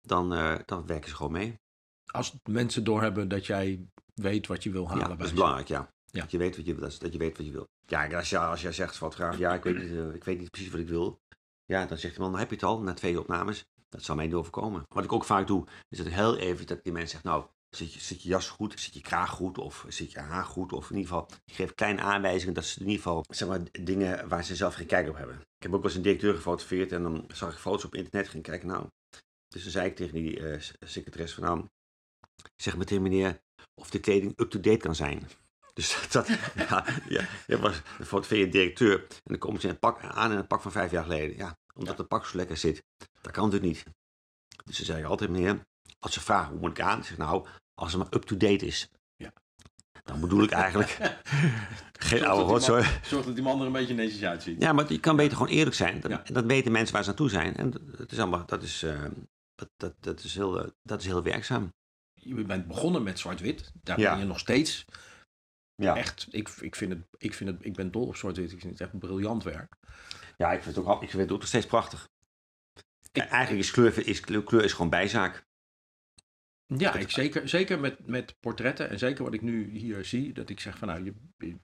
dan, eh, dan werken ze gewoon mee. Als mensen doorhebben dat jij weet wat je wil halen Ja, bij dat is belangrijk, ja. Ja. Dat, je weet wat je, dat, je weet wat je wil. Ja, als je, als jij zegt fotograaf, ja, ik weet, niet, eh, ik weet niet precies wat ik wil. Ja, dan zegt de man, dan heb je het al, na twee opnames. Dat zal mij niet overkomen. Wat ik ook vaak doe, is dat heel even, dat die mensen zegt, nou, Zit je, zit je jas goed? Zit je kraag goed? Of zit je haar goed? Of in ieder geval, je geeft kleine aanwijzingen dat ze in ieder geval, zeg maar, dingen waar ze zelf geen kijk op hebben. Ik heb ook wel eens een directeur gefotografeerd en dan zag ik foto's op internet, ging kijken, nou. Dus dan zei ik tegen die uh, secretaris van, nou, zeg meteen meneer of de kleding up-to-date kan zijn. Dus dat, ja, ja, je was fotografeer directeur en dan komen ze in een pak aan in een pak van vijf jaar geleden. Ja, omdat ja. het pak zo lekker zit. Dat kan natuurlijk niet. Dus ze zeggen altijd, meneer, als ze vragen hoe moet ik aan, zeg nou, als het maar up-to-date is. Ja. Dan bedoel ik eigenlijk geen oude rotzooi. Zorg dat die man er een beetje netjes uitziet. Ja, maar je kan beter gewoon eerlijk zijn. Dat, ja. dat weten mensen waar ze naartoe zijn. En dat is allemaal, dat is, uh, dat, dat, dat, is heel, uh, dat is heel werkzaam. Je bent begonnen met zwart-wit. Daar ja. ben je nog steeds. Ja. Echt, ik, ik, vind het, ik, vind het, ik ben dol op zwart-wit. Ik vind het echt een briljant werk. Ja, ik vind het ook, ik vind het ook nog steeds prachtig. Ik, eigenlijk is kleur, is kleur is gewoon bijzaak. Ja, ik, zeker, zeker met, met portretten en zeker wat ik nu hier zie, dat ik zeg van nou, je,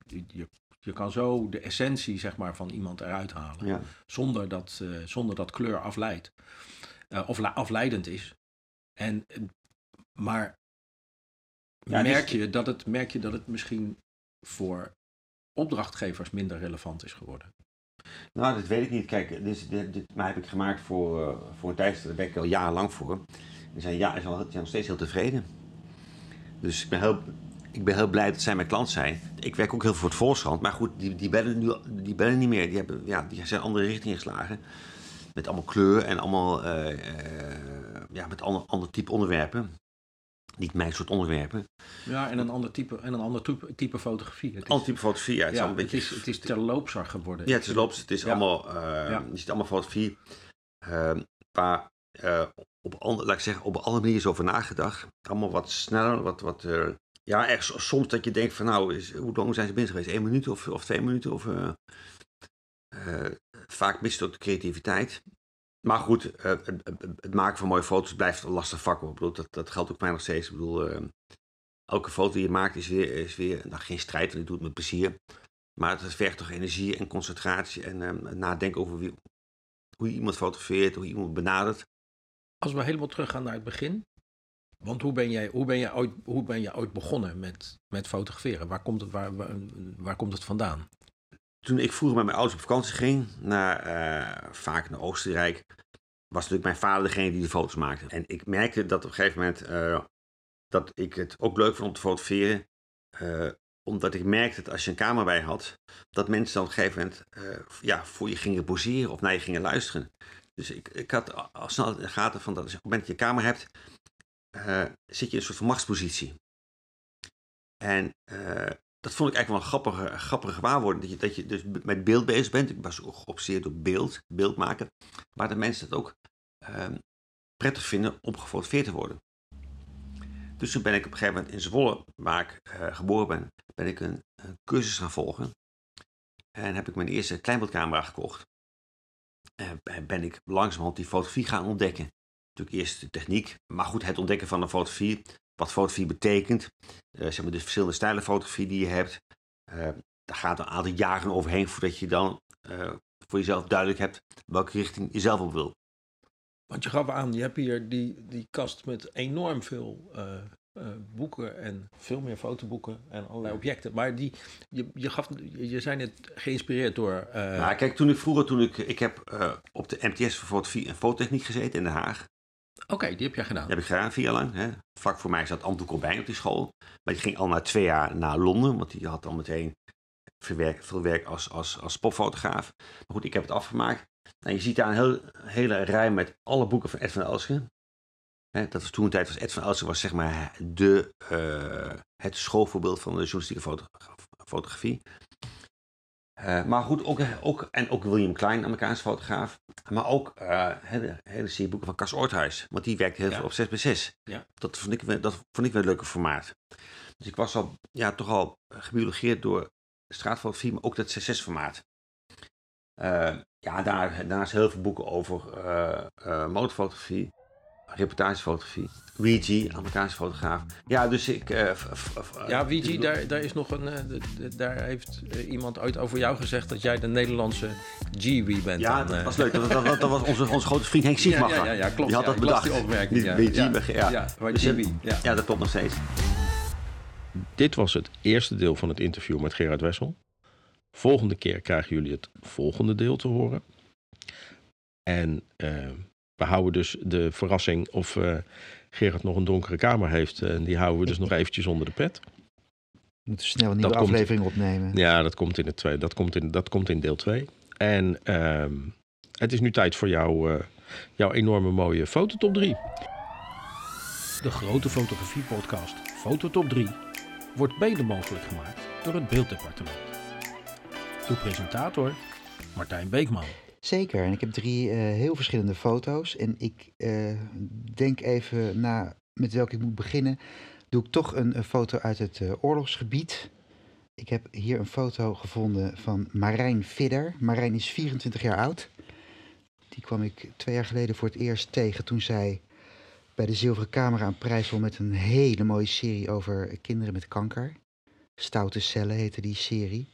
je, je, kan zo de essentie zeg maar, van iemand eruit halen, ja. zonder, dat, uh, zonder dat kleur afleidt, uh, of afleidend is. En, maar ja, merk, dus, je dat het, merk je dat het misschien voor opdrachtgevers minder relevant is geworden? Nou, dat weet ik niet. Kijk, dit, dit, dit heb ik gemaakt voor, uh, voor daar werk ik al jarenlang voor. En zijn ja, zijn nog steeds heel tevreden. Dus ik ben heel, ik ben heel blij dat zij mijn klant zijn. Ik werk ook heel veel voor het Volkskrant. Maar goed, die, die, bellen nu, die bellen niet meer. Die, hebben, ja, die zijn andere richtingen geslagen. Met allemaal kleur en allemaal uh, uh, ja, met ander, ander type onderwerpen. Niet mijn soort onderwerpen. Ja, en een ander type, en een ander type, type fotografie. Het is, ander type fotografie, ja. Het, ja, is, een beetje, het, is, het is terloopser geworden. Ja, het is loops. Het is ja. allemaal, uh, ja. je ziet allemaal fotografie waar uh, op, laat ik zeggen, op alle manieren over nagedacht. Allemaal wat sneller, wat, wat uh, ja, echt soms dat je denkt van nou, is, hoe lang zijn ze binnen geweest? Eén minuut of, of twee minuten? Of, uh, vaak mist ook de creativiteit. Maar goed, het, het, maken van mooie foto's blijft een lastig vak. Ik bedoel, dat, dat geldt ook mij nog steeds. Ik bedoel, elke foto die je maakt is weer, is weer nou, geen strijd, want ik doe het met plezier. Maar het vergt toch energie en concentratie en nadenken over wie, hoe je iemand fotografeert, hoe je iemand benadert. Als we helemaal teruggaan naar het begin. Want hoe ben jij, hoe ben jij, ooit, hoe ben jij ooit begonnen met, met fotograferen? Waar komt, het, waar, waar, waar komt het vandaan? Toen ik vroeger met mijn ouders op vakantie ging, naar, uh, vaak naar Oostenrijk, was natuurlijk mijn vader degene die de foto's maakte. En ik merkte dat op een gegeven moment uh, dat ik het ook leuk vond om te fotograferen. Uh, omdat ik merkte dat als je een camera bij had, dat mensen dan op een gegeven moment ja, voor je gingen poseren of naar je gingen luisteren. Dus ik, ik had al snel in de gaten van dat als je op het moment dat je kamer hebt, uh, zit je in een soort van machtspositie. En uh, dat vond ik eigenlijk wel een grappige, grappige gewaarwording. Dat je, dat je dus met beeld bezig bent. Ik was geobsedeerd door beeld, beeld maken. Maar dat mensen het ook uh, prettig vinden om gefotografeerd te worden. Dus toen ben ik op een gegeven moment in Zwolle, waar ik uh, geboren ben, ben ik een, een cursus gaan volgen. En heb ik mijn eerste kleinbeeldcamera gekocht ben ik langzamerhand die fotografie gaan ontdekken. Natuurlijk eerst de techniek, maar goed, het ontdekken van een fotografie, wat fotografie betekent, uh, zeg maar de verschillende stijlen fotografie die je hebt. Daar gaat een aantal jaren overheen voordat je dan voor jezelf duidelijk hebt welke richting je zelf op wil. Want je gaf aan, je hebt hier die, die kast met enorm veel boeken en veel meer fotoboeken en allerlei objecten. Maar die, je, je, gaf, je zijn net geïnspireerd door. Uh... Nou, kijk, toen ik vroeger, toen ik, ik heb uh, op de MTS voor fotografie en fototechniek gezeten in Den Haag. Oké, okay, die heb jij gedaan. Die heb ik gedaan, vier jaar lang. Hè. Vlak voor mij zat Anton Corbijn op die school. Maar die ging al na twee jaar naar Londen, want die had dan meteen verwerk, veel werk als, als, als popfotograaf. Maar goed, ik heb het afgemaakt. En je ziet daar een heel, hele rij met alle boeken van Ed van Elsken. Hè, dat was toen een tijd was Ed van Elsen was zeg maar de, uh, het schoolvoorbeeld van de journalistieke foto fotografie. Uh, maar goed, ook, ook, en ook William Klein, Amerikaanse fotograaf. Maar ook uh, hele, hele serie boeken van Cas Oorthuis. Want die werkte heel ja. veel op 6 bij 6 Ja. Dat, vond ik, dat vond ik wel een leuke formaat. Dus ik was al, ja, toch al gebiologeerd door straatfotografie, maar ook dat 6 formaat. Uh, ja, daar, daarnaast heel veel boeken over motorfotografie. Reportagefotografie. Weegee, Amerikaanse fotograaf. Ja, dus ik... eh, f- Ja, eh, Vigi, daar, daar is nog een. eh, d- daar heeft iemand ooit over jou gezegd dat jij de Nederlandse Giwi bent. Ja, dan, dat was leuk. Dat, dat, dat was onze, onze grote vriend Henk Siegmacher. Ja, ja, ja, klopt. Die had ja, dat bedacht. die opmerking. Die ja. Weegee, ja. Dus. Ja. Ja, dat klopt nog steeds. Dit was het eerste deel van het interview met Gerard Wessel. Volgende keer krijgen jullie het volgende deel te horen. En we houden dus de verrassing of eh, Gerard nog een donkere kamer heeft. En die houden we dus nog eventjes onder de pet. We moeten snel een nieuwe Dat komt- aflevering opnemen. Ja, dat komt in, het tweede, dat komt in, dat komt in deel 2. En ehm, het is nu tijd voor jou, eh, jouw enorme mooie fototop 3. De grote fotografie-podcast Fototop 3 wordt mede mogelijk gemaakt door het Beelddepartement. Uw presentator Martijn Beekman. Zeker, en ik heb drie eh, heel verschillende foto's. En ik eh, denk even na met welke ik moet beginnen. Doe ik toch een, foto uit het eh, oorlogsgebied. Ik heb hier een foto gevonden van Marijn Vidder. Marijn is 24 jaar oud. Die kwam ik twee jaar geleden voor het eerst tegen toen zij bij de Zilveren Camera een prijs won met een hele mooie serie over kinderen met kanker. Stoute cellen heette die serie.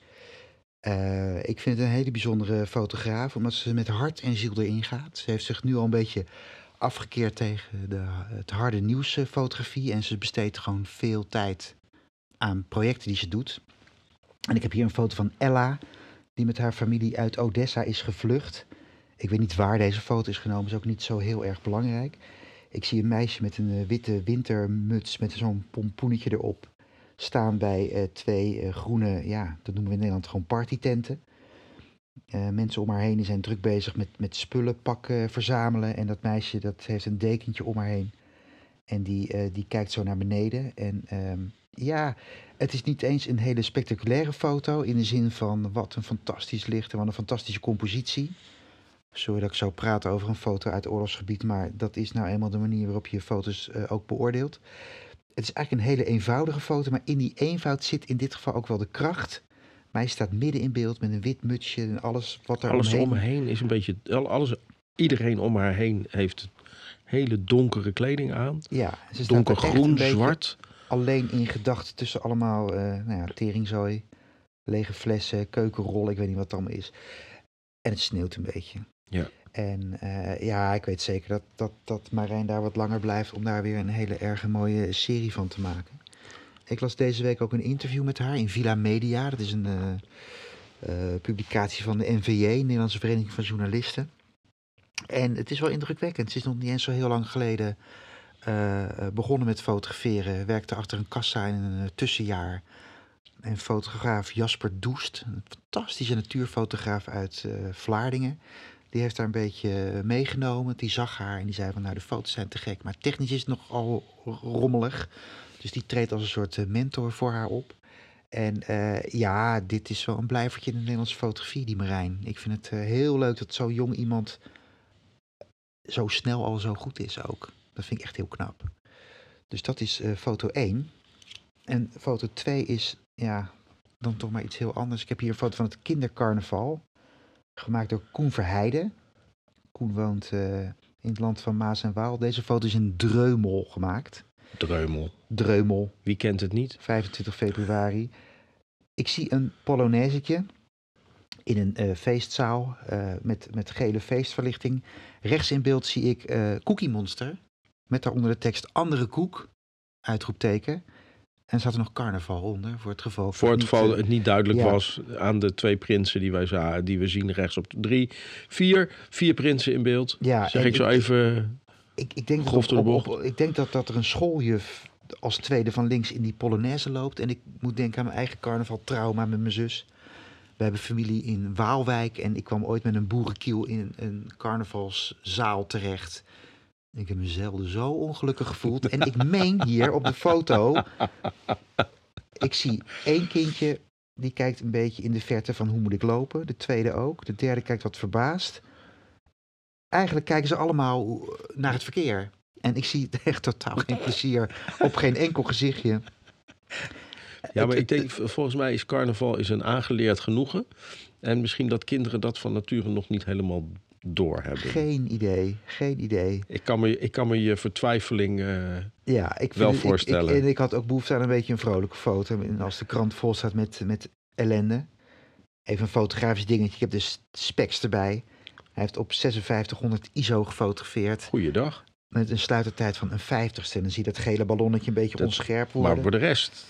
Eh, ik vind het een hele bijzondere fotograaf, omdat ze met hart en ziel erin gaat. Ze heeft zich nu al een beetje afgekeerd tegen de, het harde nieuwsfotografie. En ze besteedt gewoon veel tijd aan projecten die ze doet. En ik heb hier een foto van Ella, die met haar familie uit Odessa is gevlucht. Ik weet niet waar deze foto is genomen, is ook niet zo heel erg belangrijk. Ik zie een meisje met een eh, witte wintermuts met zo'n pompoenetje erop staan bij eh, twee eh, groene, ja, dat noemen we in Nederland gewoon partytenten. Eh, mensen om haar heen zijn druk bezig met, met spullen pakken, verzamelen. En dat meisje dat heeft een dekentje om haar heen. En die, die kijkt zo naar beneden. En ehm, ja, het is niet eens een hele spectaculaire foto. In de zin van wat een fantastisch licht en wat een fantastische compositie. Sorry dat ik zo praat over een foto uit oorlogsgebied. Maar dat is nou eenmaal de manier waarop je foto's ook beoordeelt. Het is eigenlijk een hele eenvoudige foto, maar in die eenvoud zit in dit geval ook wel de kracht. Maar hij staat midden in beeld met een wit mutsje en alles wat er Alles omheen... om me heen is een beetje. al- Alles, iedereen om haar heen heeft hele donkere kleding aan. Ja, ze er Donkergroen, zwart. Alleen in gedachten tussen allemaal, eh nou ja, teringzooi, lege flessen, keukenrol, ik weet niet wat het allemaal is. En het sneeuwt een beetje. Ja. En eh, ja, ik weet zeker dat, dat, dat Marijn daar wat langer blijft om daar weer een hele erg mooie serie van te maken. Ik las deze week ook een interview met haar in Villa Media. Dat is een eh, eh, publicatie van de NVJ, Nederlandse Vereniging van Journalisten. En het is wel indrukwekkend. Ze is nog niet eens zo heel lang geleden begonnen met fotograferen. Werkte achter een kassa in een tussenjaar. En fotograaf Jasper Doest, een fantastische natuurfotograaf uit Vlaardingen. Die heeft haar een beetje eh, meegenomen. Die zag haar en die zei van nou de foto's zijn te gek. Maar technisch is het nogal rommelig. Dus die treedt als een soort eh, mentor voor haar op. En eh, ja, dit is wel een blijvertje in de Nederlandse fotografie, die Marijn. Ik vind het heel leuk dat zo jong iemand zo snel al zo goed is ook. Dat vind ik echt heel knap. Dus dat is foto 1. En foto 2 is, ja, dan toch maar iets heel anders. Ik heb hier een foto van het kindercarnaval. Gemaakt door Koen Verheijden. Koen woont eh, in het land van Maas en Waal. Deze foto is in Dreumel gemaakt. Dreumel. Dreumel, Wie kent het niet? 25 februari. Ik zie een Polonaisetje in een eh, feestzaal eh, met, met gele feestverlichting. Rechts in beeld zie ik Cookie Monster. Met daaronder de tekst andere koek, uitroepteken. En staat er nog carnaval onder, voor het geval... Voor het geval eh, het niet duidelijk ja. was aan de twee prinsen die wij zagen, die we zien rechts op de drie. Vier, vier prinsen in beeld. Ja, zeg ik zo even. Ik, ik, denk dat op- op- op- ik denk dat, dat er een schooljuf als tweede van links in die Polonaise loopt. En ik moet denken aan mijn eigen carnavaltrauma met mijn zus. We hebben familie in Waalwijk en ik kwam ooit met een boerenkiel in een carnavalszaal terecht. Ik heb me zelden zo ongelukkig gevoeld. En ik meen hier op de foto, ik zie één kindje die kijkt een beetje in de verte van hoe moet ik lopen. De tweede ook. De derde kijkt wat verbaasd eigenlijk kijken ze allemaal naar het verkeer. En ik zie echt totaal geen plezier op geen enkel gezichtje. Ja, maar ik denk, volgens mij is carnaval is een aangeleerd genoegen. En misschien dat kinderen dat van nature nog niet helemaal doorhebben. Geen idee, geen idee. Ik kan me, ik kan me je vertwijfeling... eh, Ja, ik Wel het- voorstellen. Ik, en ik had ook behoefte aan een beetje een vrolijke foto. En als de krant vol staat met, met ellende. Even een fotografisch dingetje. Ik heb de s- specs erbij. Hij heeft op 5600 ISO gefotografeerd. goeiedag. Met een sluitertijd van een vijftigste. En dan zie je dat gele ballonnetje een beetje Dat- onscherp worden. Maar voor de rest...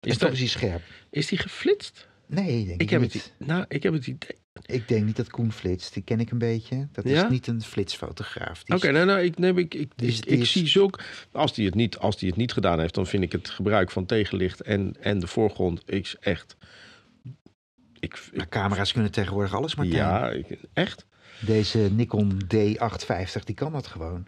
is dat, is hij scherp? is die geflitst? Nee, denk ik, Ik heb, niet. het, nou, ik heb het idee... Ik denk niet dat Koen flitst. Die ken ik een beetje. Dat Ja? is niet een flitsfotograaf. Oké, nou, nou, ik, ik, ik, is- ik, die ik is- zie zulk... Als die, het niet, als die het niet gedaan heeft, dan vind ik het gebruik van tegenlicht en, en de voorgrond is echt... Ik, Maar ik- camera's kunnen tegenwoordig alles, Martijn. ja, ik- echt? Deze Nikon D850, die kan dat gewoon.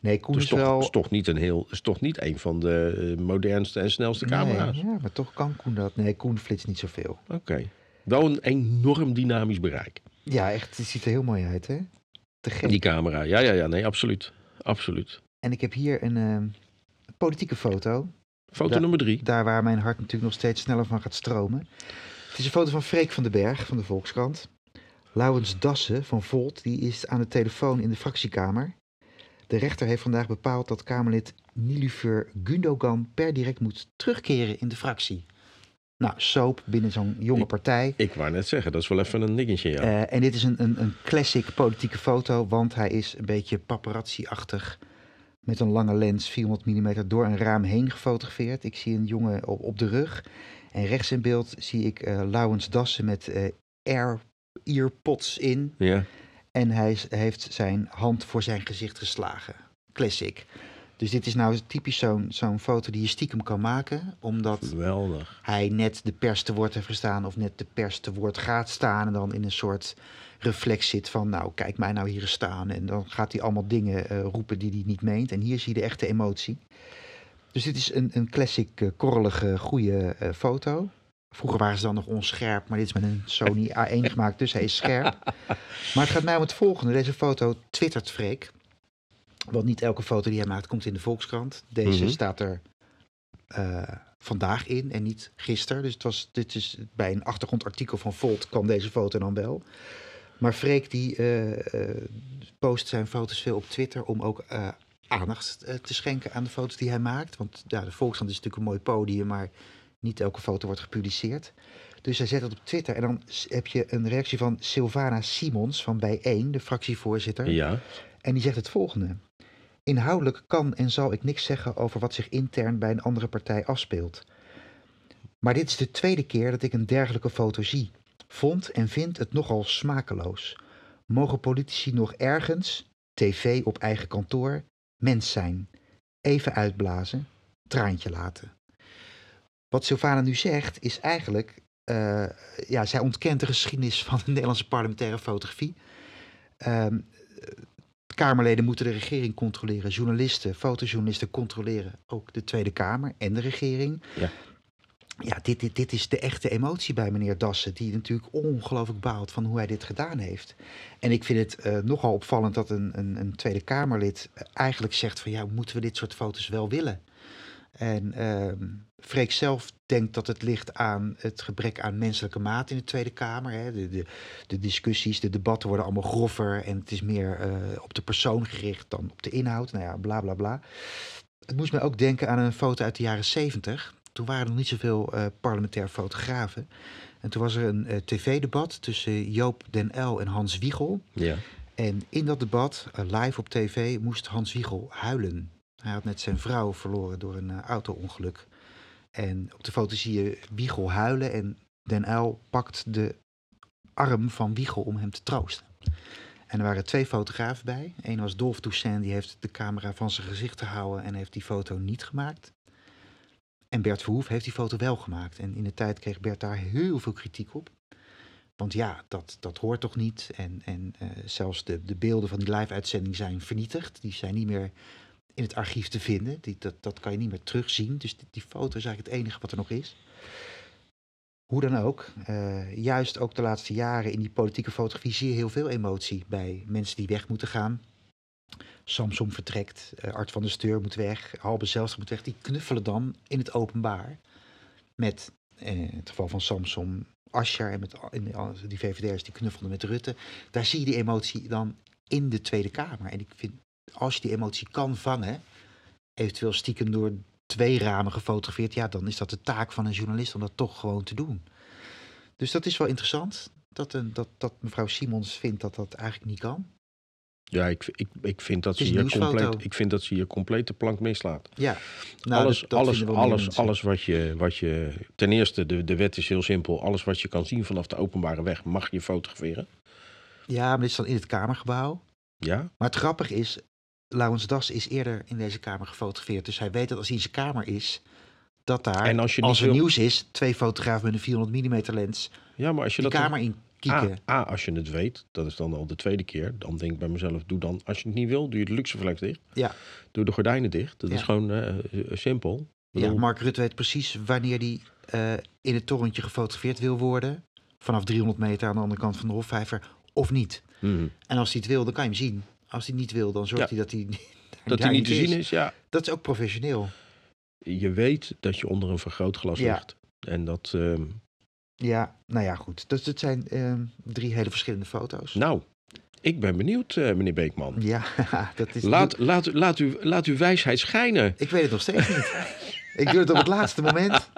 Nee, Koen Dus is toch, wel... is toch niet een heel, is toch niet een van de eh, modernste en snelste camera's. Nee, ja, maar toch kan Koen dat. Nee, Koen flitst niet zoveel. Oké. Wel een enorm dynamisch bereik. Ja, echt, het ziet er heel mooi uit, hè? Te gek. Die camera. Ja, ja, ja, nee, absoluut. Absoluut. En ik heb hier een ehm, politieke foto. Foto Da- nummer drie. Daar waar mijn hart natuurlijk nog steeds sneller van gaat stromen. Het is een foto van Freek van den Berg van de Volkskrant. Laurens Dassen van Volt, die is aan de telefoon in de fractiekamer. De rechter heeft vandaag bepaald dat Kamerlid Nilüfer Gundogan per direct moet terugkeren in de fractie. Nou, soap binnen zo'n jonge partij. Ik wou net zeggen, dat is wel even een dingetje, ja. Eh, en dit is een, een, een classic politieke foto, want hij is een beetje paparazzi-achtig. Met een lange lens, 400 mm, door een raam heen gefotografeerd. Ik zie een jongen op, op de rug. En rechts in beeld zie ik Laurens Dassen met eh air earpods in. ja. En hij heeft zijn hand voor zijn gezicht geslagen. Classic. Dus dit is nou typisch zo'n zo'n foto die je stiekem kan maken. Omdat Geweldig. hij net de pers te woord heeft gestaan of net de pers te woord gaat staan en dan in een soort reflex zit van nou kijk mij nou hier staan en dan gaat hij allemaal dingen eh, roepen die hij niet meent en hier zie je de echte emotie. Dus dit is een, een classic eh, korrelige goede eh, foto. Vroeger waren ze dan nog onscherp, maar dit is met een Sony A1 gemaakt, dus hij is scherp. Maar het gaat mij om het volgende. Deze foto twittert Freek. Want niet elke foto die hij maakt komt in de Volkskrant. Deze Mhm. staat er eh, vandaag in en niet gisteren. Dus het was, dit is bij een achtergrondartikel van Volt kwam deze foto dan wel. Maar Freek die eh, eh, post zijn foto's veel op Twitter om ook aandacht te schenken aan de foto's die hij maakt. Want ja, de Volkskrant is natuurlijk een mooi podium, maar niet elke foto wordt gepubliceerd. Dus hij zet het op Twitter en dan heb je een reactie van Sylvana Simons van Bijeen, de fractievoorzitter. Ja. En die zegt het volgende. Inhoudelijk kan en zal ik niks zeggen over wat zich intern bij een andere partij afspeelt. Maar dit is de tweede keer dat ik een dergelijke foto zie. Vond en vind het nogal smakeloos. Mogen politici nog ergens, tv op eigen kantoor, mens zijn? Even uitblazen, traantje laten. Wat Sylvana nu zegt is eigenlijk, eh, ja, zij ontkent de geschiedenis van de Nederlandse parlementaire fotografie. Ehm, Kamerleden moeten de regering controleren. Journalisten, fotojournalisten controleren ook de Tweede Kamer en de regering. Ja. Ja, dit, dit, dit is de echte emotie bij meneer Dassen, die natuurlijk ongelooflijk baalt van hoe hij dit gedaan heeft. En ik vind het eh, nogal opvallend dat een, een, een Tweede Kamerlid eigenlijk zegt van ja, moeten we dit soort foto's wel willen? En ehm Freek zelf denkt dat het ligt aan het gebrek aan menselijke maat in de Tweede Kamer. Hè. De, de, de discussies, de debatten worden allemaal groffer en het is meer eh, op de persoon gericht dan op de inhoud. Nou ja, bla bla bla. Het moest mij ook denken aan een foto uit de jaren zeventig. Toen waren er nog niet zoveel eh parlementair fotografen. En toen was er een eh, tv-debat tussen Joop den Uyl en Hans Wiegel. Ja. En in dat debat, live op tv, moest Hans Wiegel huilen. Hij had net zijn vrouw verloren door een auto-ongeluk. En op de foto zie je Wiegel huilen en Den Uyl pakt de arm van Wiegel om hem te troosten. En er waren twee fotografen bij. Eén was Dolf Toussaint, die heeft de camera van zijn gezicht gehouden en heeft die foto niet gemaakt. En Bert Verhoef heeft die foto wel gemaakt. En in de tijd kreeg Bert daar heel veel kritiek op. Want ja, dat, dat hoort toch niet. En, en eh, zelfs de, de beelden van die live-uitzending zijn vernietigd. Die zijn niet meer in het archief te vinden. Die, dat, dat kan je niet meer terugzien. Dus die, die foto is eigenlijk het enige wat er nog is. Hoe dan ook, eh, juist ook de laatste jaren in die politieke fotografie zie je heel veel emotie bij mensen die weg moeten gaan. Samsom vertrekt, eh, Art van der Steur moet weg, Halbe Zijlstra moet weg. Die knuffelen dan in het openbaar met, eh, in het geval van Samsom, Asscher en met en die VVD'ers die knuffelden met Rutte. Daar zie je die emotie dan in de Tweede Kamer. En ik vind, als je die emotie kan vangen, eventueel stiekem door twee ramen gefotografeerd, ja, dan is dat de taak van een journalist om dat toch gewoon te doen. Dus dat is wel interessant. Dat, een, dat, dat mevrouw Simons vindt dat dat eigenlijk niet kan. Ja, ik, ik, ik, vind dat ze hier compleet, ik vind dat ze hier compleet de plank mislaat. Ja, nou, alles, dat- dat alles, alles, alles wat je, wat je. Ten eerste, de, de wet is heel simpel. Alles wat je kan zien vanaf de openbare weg mag je fotograferen. Ja, maar dit is dan in het Kamergebouw. Ja, Maar het grappige is, Laurens Das is eerder in deze kamer gefotografeerd. Dus hij weet dat als hij in zijn kamer is, dat daar, En als je als niet er wil- nieuws is, twee fotografen met een 400 mm lens ja maar als je dan- kamer in kieken. A, A, als je het weet, dat is dan al de tweede keer. Dan denk ik bij mezelf, doe dan, als je het niet wil, doe je de luxeflex dicht. Ja. Doe de gordijnen dicht. Dat Ja. is gewoon eh, simpel. Ja, Mark Rutte weet precies wanneer hij eh, in het torentje gefotografeerd wil worden. Vanaf 300 meter aan de andere kant van de Hofvijver, of niet. mhm. En als hij het wil, dan kan je hem zien. Als hij niet wil, dan zorgt Ja. hij dat hij, Dat daar hij niet te zien is, ja. Dat is ook professioneel. Je weet dat je onder een vergrootglas Ja. ligt. En dat, ehm, Ja, nou ja, goed. Dus het zijn eh, drie hele verschillende foto's. nou, ik ben benieuwd, eh, meneer Beekman. Ja, dat is... Laat, laat, laat, u, laat uw wijsheid schijnen. Ik weet het nog steeds niet. ik doe het op het laatste moment.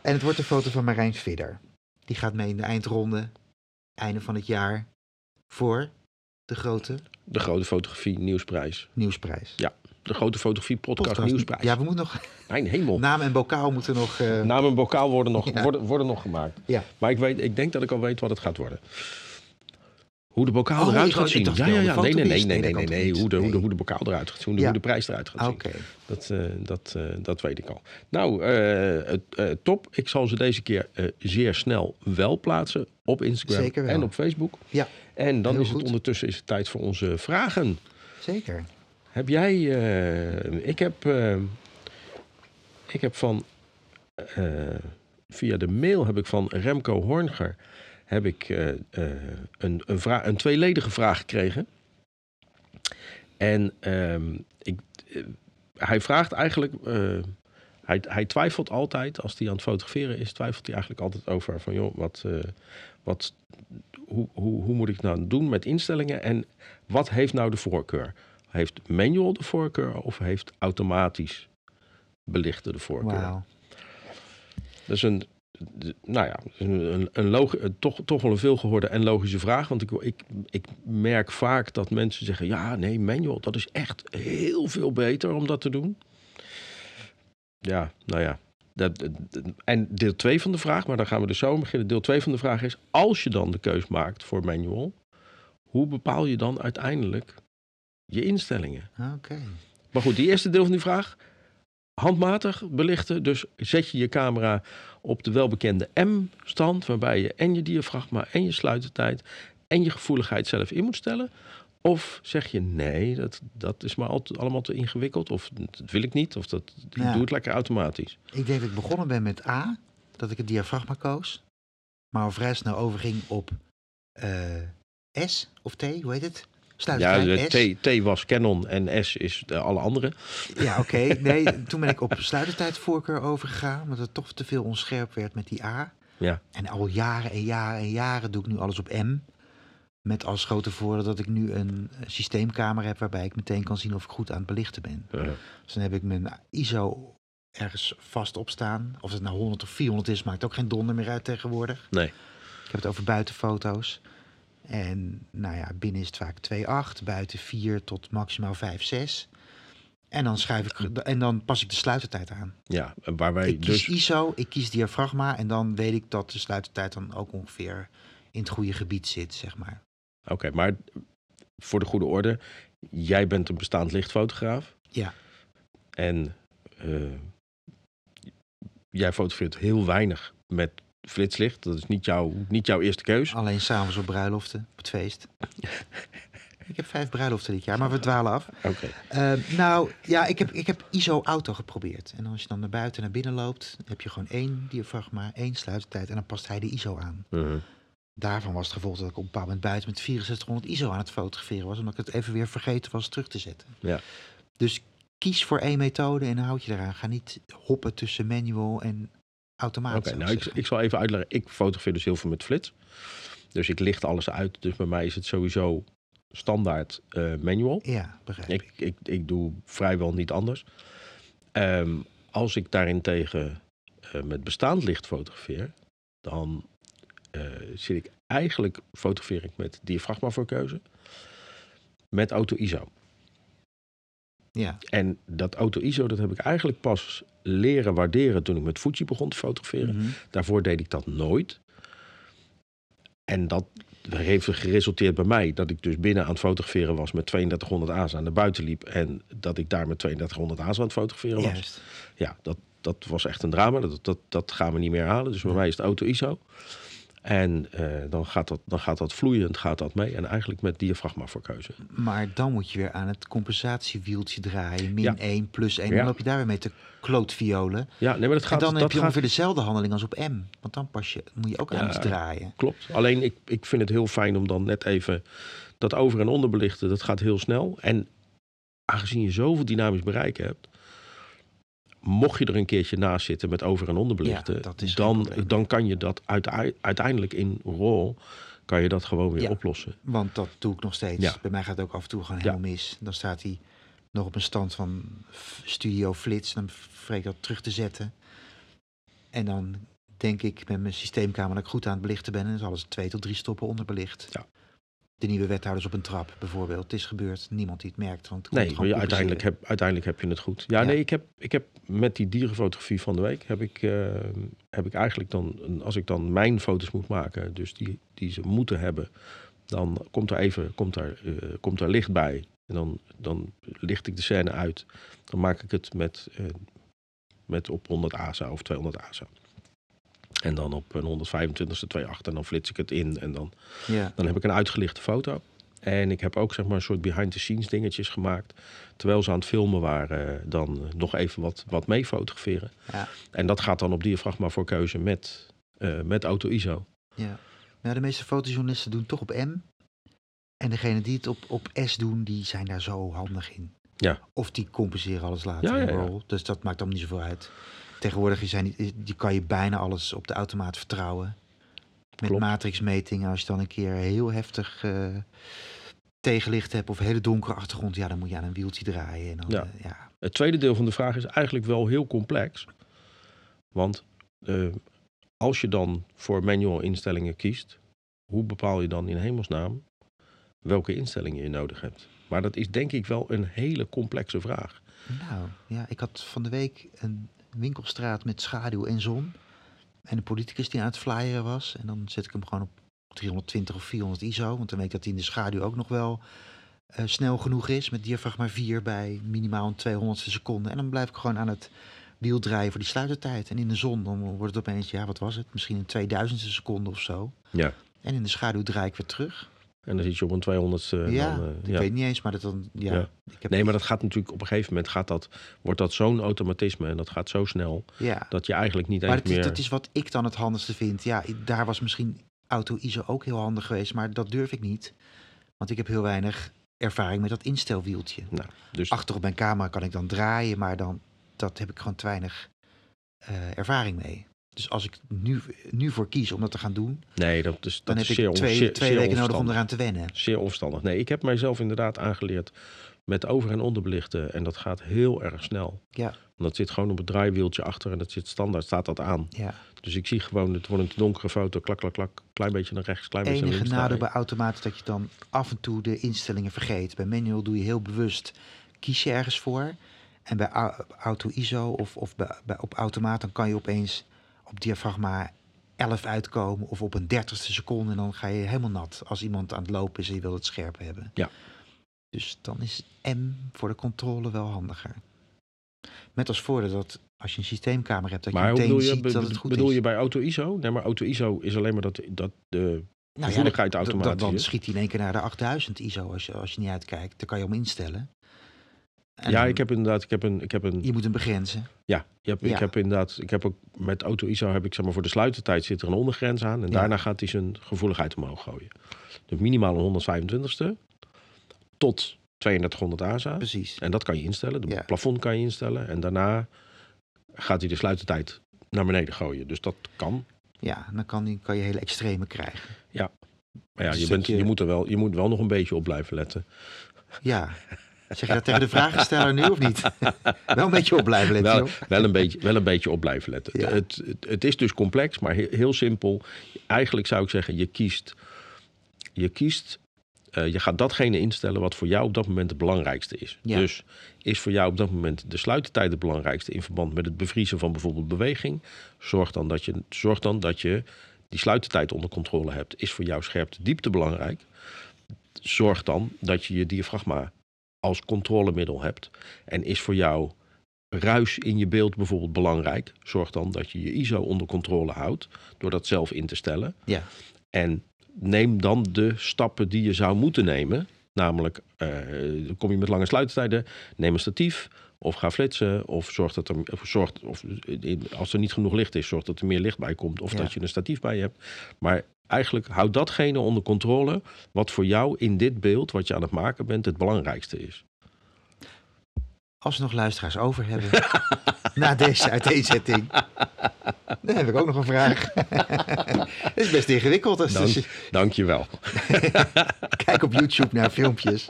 En het wordt een foto van Marijn Vidder. Die gaat mee in de eindronde, einde van het jaar, voor de grote De grote fotografie nieuwsprijs. nieuwsprijs. De grote fotografie podcast, Podcast. nieuwsprijs. Ja, we moeten nog... Mijn hemel. Naam en bokaal moeten nog... eh, Naam en bokaal worden nog, Ja. worden, worden nog gemaakt. Ja. Maar ik, weet, ik denk dat ik al weet wat het gaat worden. Hoe de bokaal Oh, eruit gaat zien. Ja, ja, de ja. Nee, nee, nee, nee, Nee, nee, Hoe de, hoe, de, hoe de bokaal eruit gaat zien. Hoe Ja. de prijs eruit gaat zien. Oké. Dat, eh, dat, eh, dat weet ik al. Nou, top. Ik zal ze deze keer zeer snel wel plaatsen op Instagram en op Facebook. Ja, En dan Heel is het goed. ondertussen is het tijd voor onze vragen. zeker. Heb jij... eh, ik, heb, eh, ik heb van... eh, via de mail heb ik van Remco Hornger... heb ik een, een, vraag, een tweeledige vraag gekregen. En ehm, ik, hij vraagt eigenlijk... hij, hij twijfelt altijd, als hij aan het fotograferen is... twijfelt hij eigenlijk altijd over van... joh, wat, wat, hoe, hoe, hoe moet ik nou doen met instellingen... en wat heeft nou de voorkeur? Heeft manual de voorkeur of heeft automatisch belichten de voorkeur? Dat is een, nou ja, een, een, een toch, toch wel een veelgehoorde en logische vraag. Want ik, ik, ik merk vaak dat mensen zeggen: ja, nee, manual, dat is echt heel veel beter om dat te doen. Ja, nou ja. Dat, dat- en deel 2 van de vraag, maar daar gaan we dus zo beginnen. Deel 2 van de vraag is: als je dan de keus maakt voor manual, hoe bepaal je dan uiteindelijk je instellingen? Oké. Maar goed, die eerste deel van die vraag. Handmatig belichten. Dus zet je je camera op de welbekende M-stand. Waarbij je en je diafragma en je sluitertijd en je gevoeligheid zelf in moet stellen. Of zeg je nee, dat, dat is maar allemaal te ingewikkeld. Of dat wil ik niet. Of dat, ik Ja. doe het lekker automatisch. Ik denk dat ik begonnen ben met A, dat ik het diafragma koos. Maar al vrij snel overging op eh, S of T, hoe heet het? Ja, Sluitertijd de S. T, T was Canon en S is de alle andere. Ja, oké. Nee, toen ben ik op sluitertijdvoorkeur overgegaan, omdat het toch te veel onscherp werd met die A. Ja. En al jaren en jaren en jaren doe ik nu alles op M. Met als grote voordeel dat ik nu een systeemcamera heb waarbij ik meteen kan zien of ik goed aan het belichten ben. Uh, Dus dan heb ik mijn ISO ergens vast op staan. Of het nou 100 of 400 is, maakt ook geen donder meer uit tegenwoordig. nee. Ik heb het over buitenfoto's. En nou ja, binnen is het vaak 2,8, buiten 4 tot maximaal 5, 6. En dan, schrijf ik, en dan pas ik de sluitertijd aan. Ja, en waar wij Ik kies dus. ISO, ik kies diafragma en dan weet ik dat de sluitertijd dan ook ongeveer in het goede gebied zit, zeg maar. Oké, maar voor de goede orde. Jij bent een bestaand lichtfotograaf. Ja. En eh, jij fotografeert heel weinig met flitslicht. Dat is niet, jouw niet jouw eerste keus. Alleen s'avonds op bruiloften, op het feest. ik heb vijf bruiloften dit jaar, maar we dwalen af. Oké. Eh, nou, ja, ik heb, ik heb ISO-auto geprobeerd. En als je dan naar buiten en naar binnen loopt, heb je gewoon één diafragma, één sluitertijd en dan past hij de ISO aan. Mhm. Daarvan was het gevolg dat ik op een bepaald moment buiten met 6400 ISO aan het fotograferen was, omdat ik het even weer vergeten was terug te zetten. Ja. Dus kies voor één methode en houd je eraan. Ga niet hoppen tussen manual en automaat. Oké, nou, ik, ik zal even uitleggen. Ik fotografeer dus heel veel met flits. Dus ik licht alles uit. Dus bij mij is het sowieso standaard eh, manual. Ja, begrijp ik. Ik, ik, ik doe vrijwel niet anders. Ehm, als ik daarentegen eh met bestaand licht fotografeer, dan zit ik eigenlijk fotografeer ik met diafragma voor keuze. Met auto ISO. Ja, En dat auto ISO, dat heb ik eigenlijk pas leren waarderen toen ik met Fuji begon te fotograferen. Mhm. Daarvoor deed ik dat nooit. En dat heeft er geresulteerd bij mij dat ik dus binnen aan het fotograferen was met 3200 A's aan de buiten liep. En dat ik daar met 3200 A's aan het fotograferen was. juist. Ja, dat, dat was echt een drama. Dat, dat, dat gaan we niet meer halen. Dus bij mij is het auto ISO. En eh, dan, gaat dat, dan gaat dat vloeiend gaat dat mee. En eigenlijk met diafragma voor keuze. Maar dan moet je weer aan het compensatiewieltje draaien. Min Ja. 1, plus 1. Ja. Dan loop je daar weer mee te klootviolen. Ja, nee, maar dat gaat... en dan dat heb je gaat, ongeveer dezelfde handeling als op M. Want dan pas je, moet je ook Ja. aan iets draaien. Klopt. Alleen ik, ik vind het heel fijn om dan net even dat over- en onderbelichten. Dat gaat heel snel. En aangezien je zoveel dynamisch bereik hebt. Mocht je er een keertje naast zitten met over- en onderbelichten. Ja, dan, dan kan je dat uite- uiteindelijk in RAW. Kan je dat gewoon weer Ja. oplossen. Want dat doe ik nog steeds. Ja. Bij mij gaat het ook af en toe gewoon helemaal mis. Dan staat hij nog op een stand van Studio Flits. Dan vreet ik dat terug te zetten. En dan denk ik met mijn systeemkamer dat ik goed aan het belichten ben. En dan is alles twee tot drie stoppen onderbelicht. Ja. De nieuwe wethouders op een trap bijvoorbeeld. Het is gebeurd. Niemand die het merkt. Want het Nee, maar uiteindelijk, heb, uiteindelijk heb je het goed. Ja, Ja. nee, ik heb, ik heb met die dierenfotografie van de week... heb ik, eh, heb ik eigenlijk dan... als ik dan mijn foto's moet maken... dus die, die ze moeten hebben... dan komt er even komt er, eh, komt er licht bij. En dan, dan licht ik de scène uit. Dan maak ik het met, eh, met op 100 ASA of 200 ASA. En dan op een 125ste 2.8 en dan flits ik het in. En dan Ja. dan heb ik een uitgelichte foto. En ik heb ook zeg maar een soort behind-the-scenes dingetjes gemaakt. Terwijl ze aan het filmen waren, eh, dan eh, nog even wat, wat mee fotograferen. Ja. En dat gaat dan op diafragma voor keuze met, eh, met auto ISO. Ja. Nou, de meeste fotojournalisten doen toch op M. En degene die het op, op S doen, die zijn daar zo handig in. Ja. Of die compenseren alles later Ja, in ja, ja. roll. Dus dat maakt allemaal niet zoveel uit. Tegenwoordig zijn die, die kan je bijna alles op de automaat vertrouwen. Met Klopt. matrixmetingen, als je dan een keer heel heftig eh, tegenlicht hebt of hele donkere achtergrond, ja, dan moet je aan een wieltje draaien. En dan, Ja. eh, ja. Het tweede deel van de vraag is eigenlijk wel heel complex. Want eh, als je dan voor manual instellingen kiest, hoe bepaal je dan in hemelsnaam welke instellingen je nodig hebt? Maar dat is denk ik wel een hele complexe vraag. Nou, ja, ik had van de week een winkelstraat met schaduw en zon. En een politicus die aan het flyeren was. En dan zet ik hem gewoon op 320 of 400 ISO. Want dan weet ik dat hij in de schaduw ook nog wel eh, snel genoeg is. Met diafragma 4 bij minimaal een 200ste seconde. En dan blijf ik gewoon aan het wiel draaien voor die sluitertijd. En in de zon dan wordt het opeens, ja wat was het? Misschien een 2000ste seconde of zo. Ja. En in de schaduw draai ik weer terug. En dan zit je op een 200 e ja, dan, eh, ik ja. weet niet eens, maar dat dan, ja. Ja. Ik heb, Nee, maar dat gaat natuurlijk op een gegeven moment gaat dat, wordt dat zo'n automatisme en dat gaat zo snel ja. dat je eigenlijk niet Maar eens dat is, meer. dat is wat ik dan het handigste vind. Ja, i- daar was misschien auto ISO ook heel handig geweest, maar dat durf ik niet. Want ik heb heel weinig ervaring met dat instelwieltje. Nou, dus Achter op mijn camera kan ik dan draaien, maar dan dat heb ik gewoon te weinig eh, ervaring mee. Dus als ik nu, nu voor kies om dat te gaan doen, nee, dat is, dat dan is heb zeer, ik twee, zeer- twee zeer weken nodig om eraan te wennen. Zeer onverstandig. Nee, ik heb mijzelf inderdaad aangeleerd met over- en onderbelichten en dat gaat heel erg snel. Ja. Want dat zit gewoon op het draaiwieltje achter en dat zit standaard, staat dat aan. Ja. Dus ik zie gewoon, het wordt een te donkere foto, klak, klak, klak, klein beetje naar rechts, klein beetje naar enige links. nadeel draaien. bij automaat is dat je dan af en toe de instellingen vergeet. Bij manual doe je heel bewust, kies je ergens voor. En bij au- auto ISO of, of bij, bij, op automaat, dan kan je opeens op diafragma 11 uitkomen of op een dertigste seconde. En dan ga je helemaal nat als iemand aan het lopen is en je wil het scherp hebben. Ja. Dus dan is M voor de controle wel handiger. Met als voordeel dat als je een systeemkamer hebt, dat Maar je meteen bedoel je, ziet dat het goed bedoel is. je bij auto ISO? Nee, maar auto ISO is alleen maar dat, dat de Nou ja, dan- dan- automatisch Dan schiet hij in één keer naar de 8000 ISO als je, als je niet uitkijkt. Daar kan je om instellen. En ja, ik heb inderdaad, ik heb een, ik heb een, Je moet hem begrenzen. ja, je hebt, Ja. ik heb inderdaad, ik heb ook met auto ISO heb ik zeg maar voor de sluitertijd zit er een ondergrens aan en Ja. daarna gaat hij zijn gevoeligheid omhoog gooien. Dus minimaal een 125ste tot 3200 ASA. Precies. En dat kan je instellen. De Ja. plafond kan je instellen. En daarna gaat hij de sluitertijd naar beneden gooien. Dus dat kan. Ja, dan kan, die, kan je hele extreme krijgen. Maar ja, je, bent, je, moet er wel, je moet wel nog een beetje op blijven letten. Ja. Zeg je dat tegen de vragensteller nu of niet? Wel een beetje op blijven letten, Wel, wel, een beetje, wel een beetje op blijven letten. Ja. Het, het, het is dus complex, maar heel, heel simpel. Eigenlijk zou ik zeggen, je kiest... Je kiest... eh, je gaat datgene instellen wat voor jou op dat moment het belangrijkste is. Ja. Dus is voor jou op dat moment de sluitertijd het belangrijkste... in verband met het bevriezen van bijvoorbeeld beweging. Zorg dan dat je, zorg dan dat je die sluitertijd onder controle hebt. Is voor jou scherpte diepte belangrijk. Zorg dan dat je je diafragma als controlemiddel hebt. En is voor jou ruis in je beeld bijvoorbeeld belangrijk. Zorg dan dat je je ISO onder controle houdt door dat zelf in te stellen. Ja. En neem dan de stappen die je zou moeten nemen. Namelijk, eh, kom je met lange sluitertijden, neem een statief of ga flitsen. Of zorg dat er, of zorg, of als er niet genoeg licht is, zorg dat er meer licht bij komt. Of Ja. dat je een statief bij je hebt. Maar eigenlijk houd datgene onder controle wat voor jou in dit beeld, wat je aan het maken bent, het belangrijkste is. Als we nog luisteraars over hebben, na deze uiteenzetting, dan heb ik ook nog een vraag. Het is best ingewikkeld. Dus Dank, dank je wel. kijk op YouTube naar filmpjes.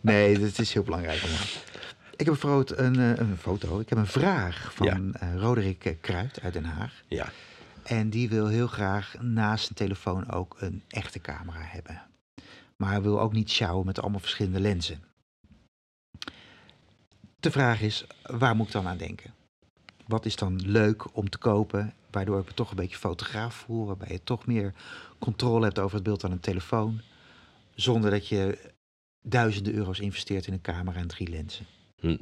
Nee, dat is heel belangrijk. Ik heb een, een, eh, een foto, ik heb een vraag van eh, Roderick Kruid uit Den Haag. Ja. En die wil heel graag naast zijn telefoon ook een echte camera hebben. Maar hij wil ook niet sjouwen met allemaal verschillende lenzen. De vraag is, waar moet ik dan aan denken? Wat is dan leuk om te kopen, waardoor ik me toch een beetje fotograaf voel, waarbij je toch meer controle hebt over het beeld aan een telefoon, zonder dat je duizenden euro's investeert in een camera en drie lenzen. Hm.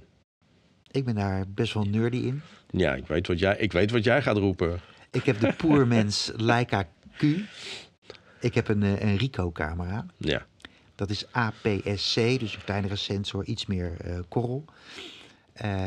Ik ben daar best wel nerdy in. Ja, ik weet wat jij, ik weet wat jij gaat roepen. Ik heb de Poermens Leica Q. Ik heb een, eh, een Ricoh-camera. Ja. Dat is APS-C, dus een kleinere sensor, iets meer eh, korrel. Eh,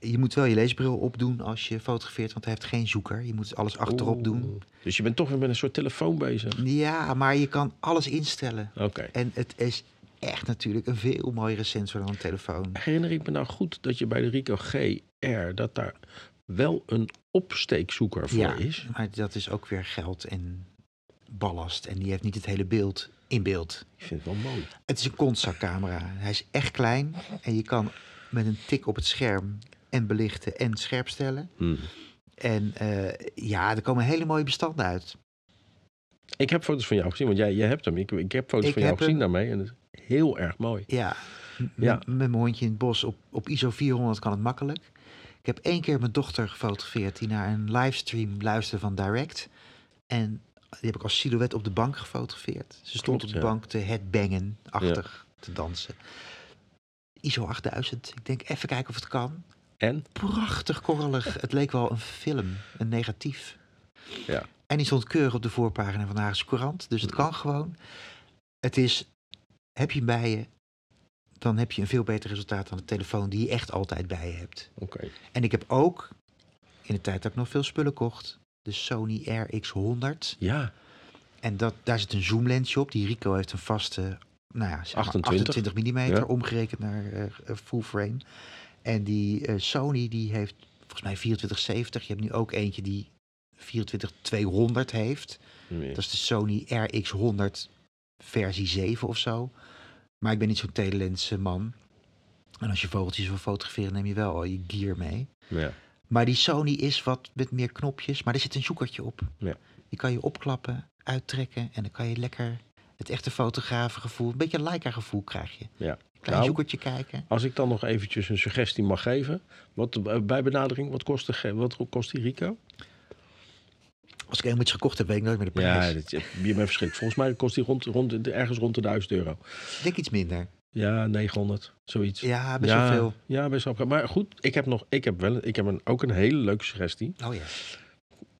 je moet wel je leesbril opdoen als je fotografeert, want hij heeft geen zoeker. Je moet alles achterop doen. Oeh. Dus je bent toch weer met een soort telefoon bezig. Ja, maar je kan alles instellen. Oké. En het is echt natuurlijk een veel mooiere sensor dan een telefoon. Herinner ik me nou goed dat je bij de Rico GR, dat daar wel een opsteekzoeker voor Ja, is? maar dat is ook weer geld en ballast. En die heeft niet het hele beeld in beeld. Ik vind het wel mooi. Het is een Consa-camera. Hij is echt klein en je kan met een tik op het scherm en belichten en scherp stellen. Hm. En eh, ja, er komen hele mooie bestanden uit. Ik heb foto's van jou gezien, want jij, jij hebt hem. Ik, ik heb foto's Ik van jou gezien daarmee en het is heel erg mooi. Ja, Ja. met mijn hondje in het bos op, op ISO 400 kan het makkelijk. Ik heb één keer mijn dochter gefotografeerd die naar een livestream luisterde van Direct. En die heb ik als silhouet op de bank gefotografeerd. Ze stond Klopt, op de ja. bank te headbangen, achtig te dansen. ISO 8000. Ik denk even kijken of het kan. En? Prachtig korrelig. Het leek wel een film, een negatief. Ja. En die stond keurig op de voorpagina van de Haagse Courant. Dus het kan gewoon. Het is, heb je bij je, dan heb je een veel beter resultaat dan de telefoon die je echt altijd bij je hebt. Oké. En ik heb ook, in de tijd dat ik nog veel spullen kocht, de Sony RX100. Ja, En dat, daar zit een zoomlensje op. Die Rico heeft een vaste, nou ja, zeg maar 28. 28 mm, Ja. omgerekend naar eh, eh, full frame. En die eh, Sony die heeft volgens mij 2470. Je hebt nu ook eentje die 24200 heeft. Dat is de Sony RX100 versie 7 of zo. Maar ik ben niet zo'n telelens man. En als je vogeltjes wil fotograferen, neem je wel al je gear mee. ja. Maar die Sony is wat met meer knopjes, maar er zit een zoekertje op. Ja. Die kan je opklappen, uittrekken en dan kan je lekker het echte fotografengevoel, een beetje een Leica-gevoel krijg je. Ja. Klein Nou, zoekertje kijken. Als ik dan nog eventjes een suggestie mag geven. Wat, eh, bij benadering, wat kost, de, wat kost die Rico? Als ik helemaal iets gekocht heb, weet ik nooit meer de Ja, prijs. dat, je bent verschrikt. Volgens mij kost die rond, rond, ergens rond de 1000 euro. Ik denk iets minder. Ja, 900, zoiets. Ja, best ja, wel veel. Ja, best wel veel. Maar goed, ik heb, nog, ik heb, wel, ik heb een, ook een hele leuke suggestie. Oh ja.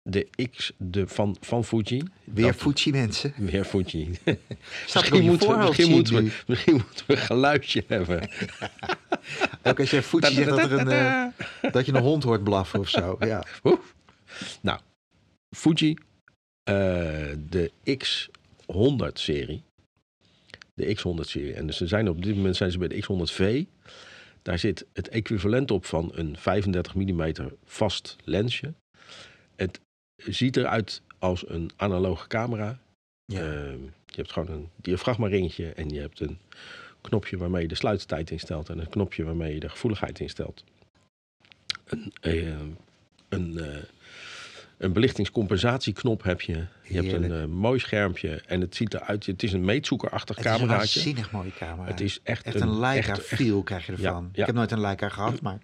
De X de, van, van Fuji. Weer Dat- Fuji mensen. Weer Fuji. Misschien moeten, we, misschien, moeten we, misschien moeten we een geluidje hebben. Ook als je Fuji zegt dat, er een, eh, dat je een hond hoort blaffen of zo. Ja. Nou, Fuji, eh, de X100-serie. De X100-serie. En dus ze zijn op dit moment zijn ze bij de X100V. Daar zit het equivalent op van een 35 mm vast lensje. het ziet eruit als een analoge camera. Ja. Ehm, je hebt gewoon een diafragma-ringetje en je hebt een knopje waarmee je de sluitertijd instelt en een knopje waarmee je de gevoeligheid instelt. Een, eh, een, eh, een belichtingscompensatieknop heb je. Je hebt een eh, mooi schermpje en het ziet eruit. Het is een meetzoekerachtig het is een cameraatje. waanzinnig mooie camera. Het is echt, echt een Leica echt- feel krijg je Ja, ervan. ja. Ik heb nooit een Leica gehad, maar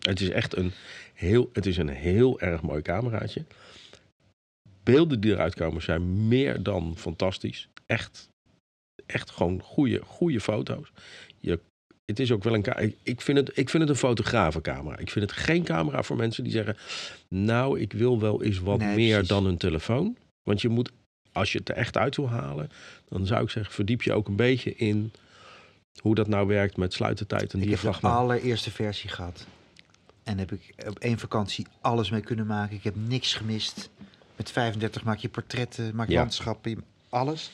Het is echt een heel, het is een heel erg mooi cameraatje. Beelden die eruit komen zijn meer dan fantastisch. Echt, echt gewoon goede, goede foto's. Je, het is ook wel een. ik- vind, het, ik vind het een fotografencamera. Ik vind het geen camera voor mensen die zeggen. Nou, ik wil wel eens wat Nee, meer precies. dan een telefoon. Want je moet, als je het er echt uit wil halen, dan zou ik zeggen, verdiep je ook een beetje in hoe dat nou werkt met sluitertijd en ik heb de allereerste versie gehad. En heb ik op één vakantie alles mee kunnen maken. Ik heb niks gemist. Met 35 maak je portretten, maak je Ja. landschappen, alles.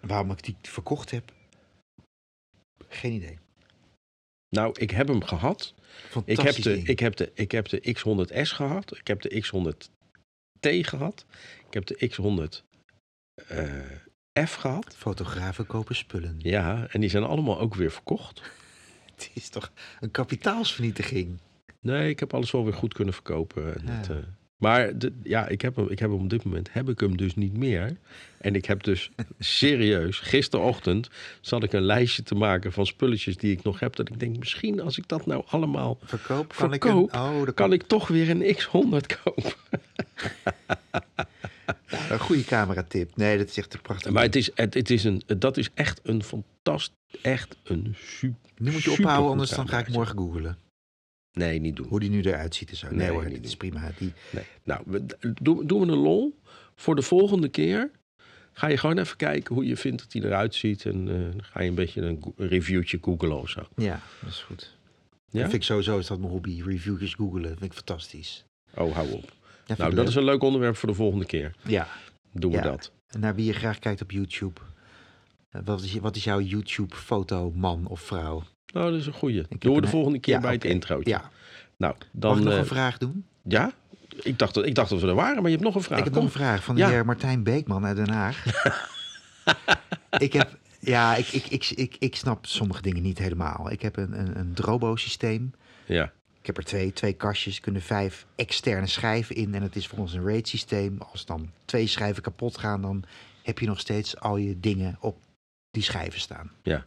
Waarom ik die verkocht heb? Geen idee. Nou, ik heb hem gehad. Ik heb, de, ding. ik, heb de, ik heb de X100S gehad. Ik heb de X100T gehad. Ik heb de X100F gehad. Fotografen kopen spullen. Ja, en die zijn allemaal ook weer verkocht. Het is toch een kapitaalsvernietiging. Nee, ik heb alles wel weer goed kunnen verkopen. En Ja. eh, maar de, ja, ik heb, hem, ik heb hem op dit moment heb ik hem dus niet meer. En ik heb dus serieus, gisterochtend zat ik een lijstje te maken van spulletjes die ik nog heb. Dat ik denk, misschien als ik dat nou allemaal Verkoop kan Verkoop ik een... Oh, kan ik toch weer een X100 kopen. Een goede cameratip. Nee, dat is echt een prachtig. Maar het is, het, het is een, dat is echt een fantastisch, echt een super. nu moet je ophouden, anders dan ga ik morgen googlen. Nee, niet doen. Hoe die nu eruit ziet en zo. Nee, Nee, hoor, dit is prima. Die, Nee. Nou, we- doen, doen we een lol. Voor de volgende keer ga je gewoon even kijken hoe je vindt dat hij eruit ziet. En eh, dan ga je een beetje een, reviewtje googlen of zo. ja, dat is goed. Ja? Dat vind ik sowieso is dat mijn hobby. Reviewjes googelen. vind ik fantastisch. Oh, hou op. Ja, Nou, dat leuk. is een leuk onderwerp voor de volgende keer. Ja, Doen we Ja. dat. en naar wie je graag kijkt op YouTube. Eh, Wat is, wat is jouw YouTube-foto, man of vrouw? Nou, dat is een goeie. Doen we de een- volgende keer Ja, bij het introotje. Ja, Nou, mag dan... ik nog eh, een vraag doen? ja? Ik dacht, dat, ik dacht dat we er waren, maar je hebt nog een vraag. ik heb Kom. nog een vraag van de Ja. heer Martijn Beekman uit Den Haag. ik heb, ja, ik, ik, ik, ik, ik snap sommige dingen niet helemaal. Ik heb een, een, een Drobo-systeem. Ja, Ik heb er twee, twee kastjes, kunnen vijf externe schijven in. En het is volgens een RAID systeem. Als dan twee schijven kapot gaan, dan heb je nog steeds al je dingen op die schijven staan. Ja.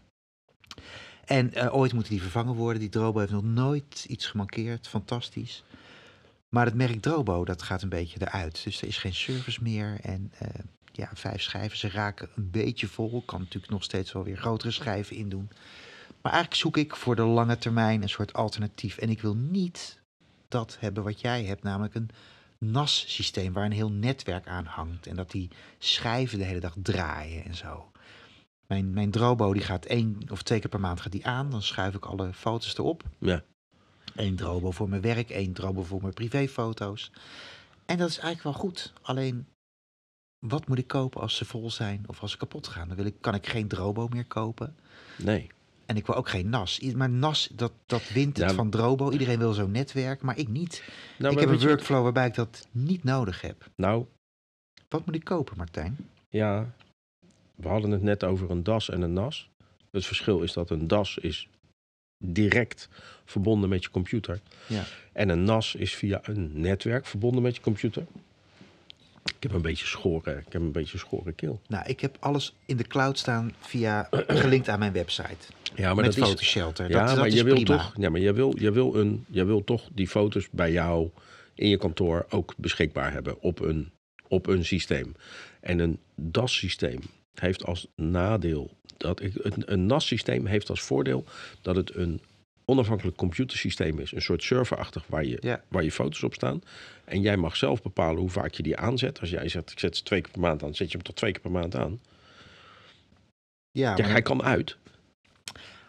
En eh, ooit moeten die vervangen worden. Die Drobo heeft nog nooit iets gemankeerd. Fantastisch. Maar het merk Drobo, dat gaat een beetje eruit. Dus er is geen service meer. En eh, ja, vijf schijven, ze raken een beetje vol. Kan natuurlijk nog steeds wel weer grotere schijven in doen. Maar eigenlijk zoek ik voor de lange termijn een soort alternatief. En ik wil niet dat hebben wat jij hebt, namelijk een NAS-systeem waar een heel netwerk aan hangt. En dat die schijven de hele dag draaien en zo. Mijn, mijn Drobo die gaat één of twee keer per maand gaat die aan. Dan schuif ik alle foto's erop. ja. Eén Drobo voor mijn werk, één Drobo voor mijn privéfoto's. En dat is eigenlijk wel goed. Alleen, wat moet ik kopen als ze vol zijn of als ze kapot gaan? Dan wil ik, kan ik geen Drobo meer kopen. Nee. En ik wil ook geen NAS. Maar NAS, dat, dat wint het van Drobo. Iedereen wil zo'n netwerk, maar ik niet. Nou, ik heb een workflow waarbij ik dat niet nodig heb. Nou, Wat moet ik kopen, Martijn? ja. We hadden het net over een DAS en een NAS. Het verschil is dat een DAS is direct verbonden met je computer. Ja. En een NAS is via een netwerk verbonden met je computer. Ik heb een beetje schoren, ik heb een beetje schoren keel. Nou, ik heb alles in de cloud staan via gelinkt aan mijn website. Ja, met dat is, Photoshelter. ja, dat, dat maar is je wil prima. toch, ja, maar je wil, je wil een, je wil toch die foto's bij jou in je kantoor ook beschikbaar hebben op een, op een systeem. En een DAS-systeem heeft als nadeel dat ik, een, een NAS-systeem heeft als voordeel dat het een onafhankelijk computersysteem is, een soort serverachtig waar je, Ja. waar je foto's op staan. En jij mag zelf bepalen hoe vaak je die aanzet. Als jij zegt, ik zet ze twee keer per maand aan, zet je hem tot twee keer per maand aan. Ja, Ja, hij kan uit.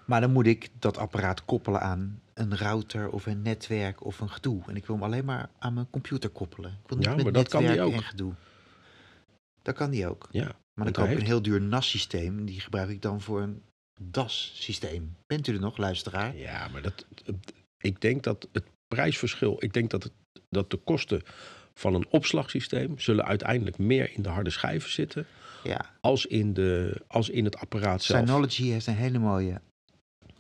maar dan moet ik dat apparaat koppelen aan een router of een netwerk of een gedoe. En ik wil hem alleen maar aan mijn computer koppelen. Ik wil niet Ja, met maar dat kan die ook. en gedoe. Dat kan die ook. Ja, Maar dan koop ik een heel duur NAS-systeem. Die gebruik ik dan voor een DAS-systeem. Bent u er nog, luisteraar? Ja, maar dat, ik denk dat het prijsverschil, ik denk dat, het, dat de kosten van een opslagsysteem zullen uiteindelijk meer in de harde schijven zitten Ja. als in, de, als in het apparaat zelf. Synology heeft een hele mooie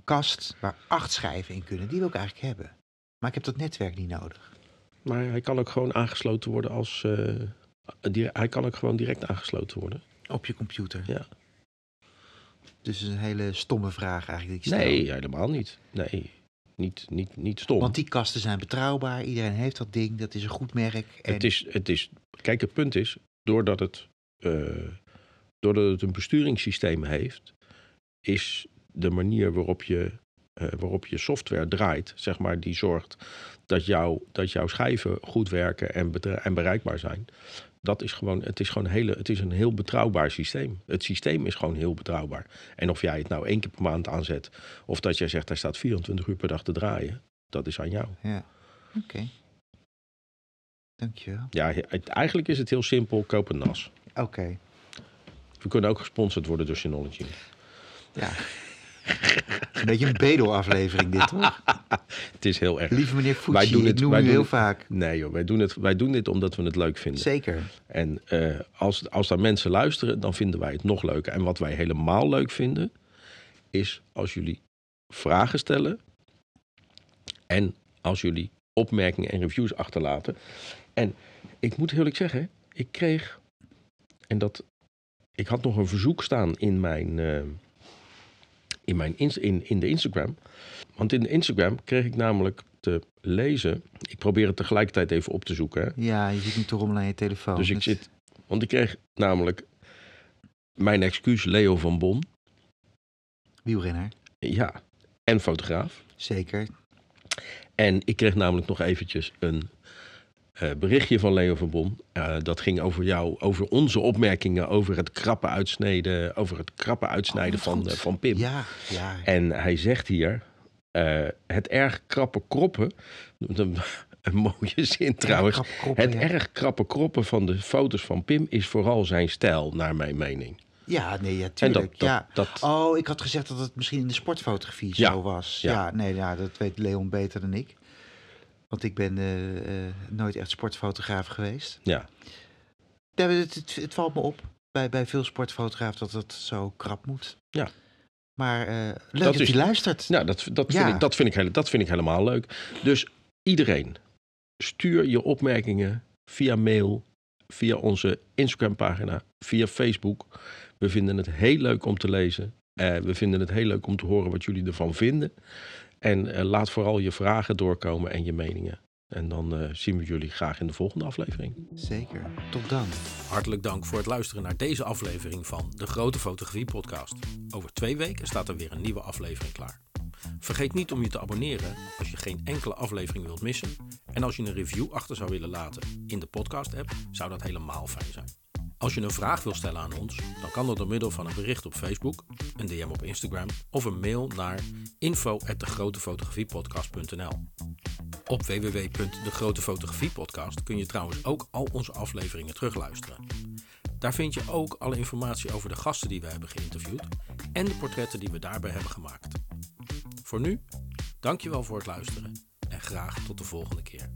kast waar acht schijven in kunnen. Die wil ik eigenlijk hebben. Maar ik heb dat netwerk niet nodig. Maar hij kan ook gewoon aangesloten worden als. eh, hij kan ook gewoon direct aangesloten worden. Op je computer. Ja. Dus het is een hele stomme vraag eigenlijk die ik stel. Nee, helemaal niet. Nee, niet, niet, niet stom. Want die kasten zijn betrouwbaar. Iedereen heeft dat ding. Dat is een goed merk. En Het is, het is, kijk, het punt is, doordat het, eh, doordat het een besturingssysteem heeft, is de manier waarop je, eh, waarop je software draait, zeg maar, die zorgt dat, jou, dat jouw schijven goed werken en, en bereikbaar zijn. Dat is gewoon, het is gewoon hele, het is een heel betrouwbaar systeem. Het systeem is gewoon heel betrouwbaar. En of jij het nou één keer per maand aanzet, of dat jij zegt, hij staat 24 uur per dag te draaien, dat is aan jou. Ja. Oké. Dankjewel. Ja, het- eigenlijk is het heel simpel, koop een NAS. Oké. We kunnen ook gesponsord worden door Synology. Ja. Een beetje een bedo-aflevering dit, toch? Het is heel erg. Lieve meneer Wij Fucci, doen ik het- noem wij u doen heel het- vaak. Nee joh, wij doen, het, wij doen dit omdat we het leuk vinden. Zeker. En eh, als, als daar mensen luisteren, dan vinden wij het nog leuker. En wat wij helemaal leuk vinden, is als jullie vragen stellen. En als jullie opmerkingen en reviews achterlaten. En ik moet eerlijk zeggen, ik kreeg. En dat. Ik had nog een verzoek staan in mijn. eh, in, mijn in, in de Instagram. Want in de Instagram kreeg ik namelijk te lezen. Ik probeer het tegelijkertijd even op te zoeken. Hè. Ja, je zit niet te rommelen aan je telefoon. Dus ik zit. Want ik kreeg namelijk. Mijn excuus, Leo van Bon. Wielrenner, Ja. En fotograaf. zeker. En ik kreeg namelijk nog eventjes een eh, berichtje van Leo van Bon. Eh, dat ging over jou, over onze opmerkingen over het krappe uitsneden, over het krappe uitsnijden Oh, van, eh, van Pim. Ja, ja. En hij zegt hier, het erg krappe kroppen, een, een mooie zin trouwens. Kroppen, het ja. erg krappe kroppen van de foto's van Pim is vooral zijn stijl, naar mijn mening. Ja, nee, ja, En tuurlijk. dat, dat, ja. dat, Oh, ik had gezegd dat het misschien in de sportfotografie Ja, zo was. ja. Ja, nee, ja, dat weet Leon beter dan ik. Want ik ben eh, eh, nooit echt sportfotograaf geweest. ja. Ja, het, het, het valt me op bij, bij veel sportfotografen dat het zo krap moet. Ja. Maar eh, leuk Dat dat, is- je luistert. Nou, dat, dat, Ja. vind ik, dat, vind ik, dat vind ik helemaal leuk. Dus iedereen, stuur je opmerkingen via mail, via onze Instagram-pagina, via Facebook. We vinden het heel leuk om te lezen. Eh, we vinden het heel leuk om te horen wat jullie ervan vinden. En eh, laat vooral je vragen doorkomen en je meningen. En dan eh, zien we jullie graag in de volgende aflevering. Zeker. Tot dan. Hartelijk dank voor het luisteren naar deze aflevering van de Grote Fotografie Podcast. Over twee weken staat er weer een nieuwe aflevering klaar. Vergeet niet om je te abonneren als je geen enkele aflevering wilt missen. En als je een review achter zou willen laten in de podcast-app, zou dat helemaal fijn zijn. Als je een vraag wil stellen aan ons, dan kan dat door middel van een bericht op Facebook, een DM op Instagram of een mail naar info@degrotefotografiepodcast.nl. Op www.degrotefotografiepodcast kun je trouwens ook al onze afleveringen terugluisteren. Daar vind je ook alle informatie over de gasten die we hebben geïnterviewd en de portretten die we daarbij hebben gemaakt. Voor nu, dankjewel voor het luisteren en graag tot de volgende keer.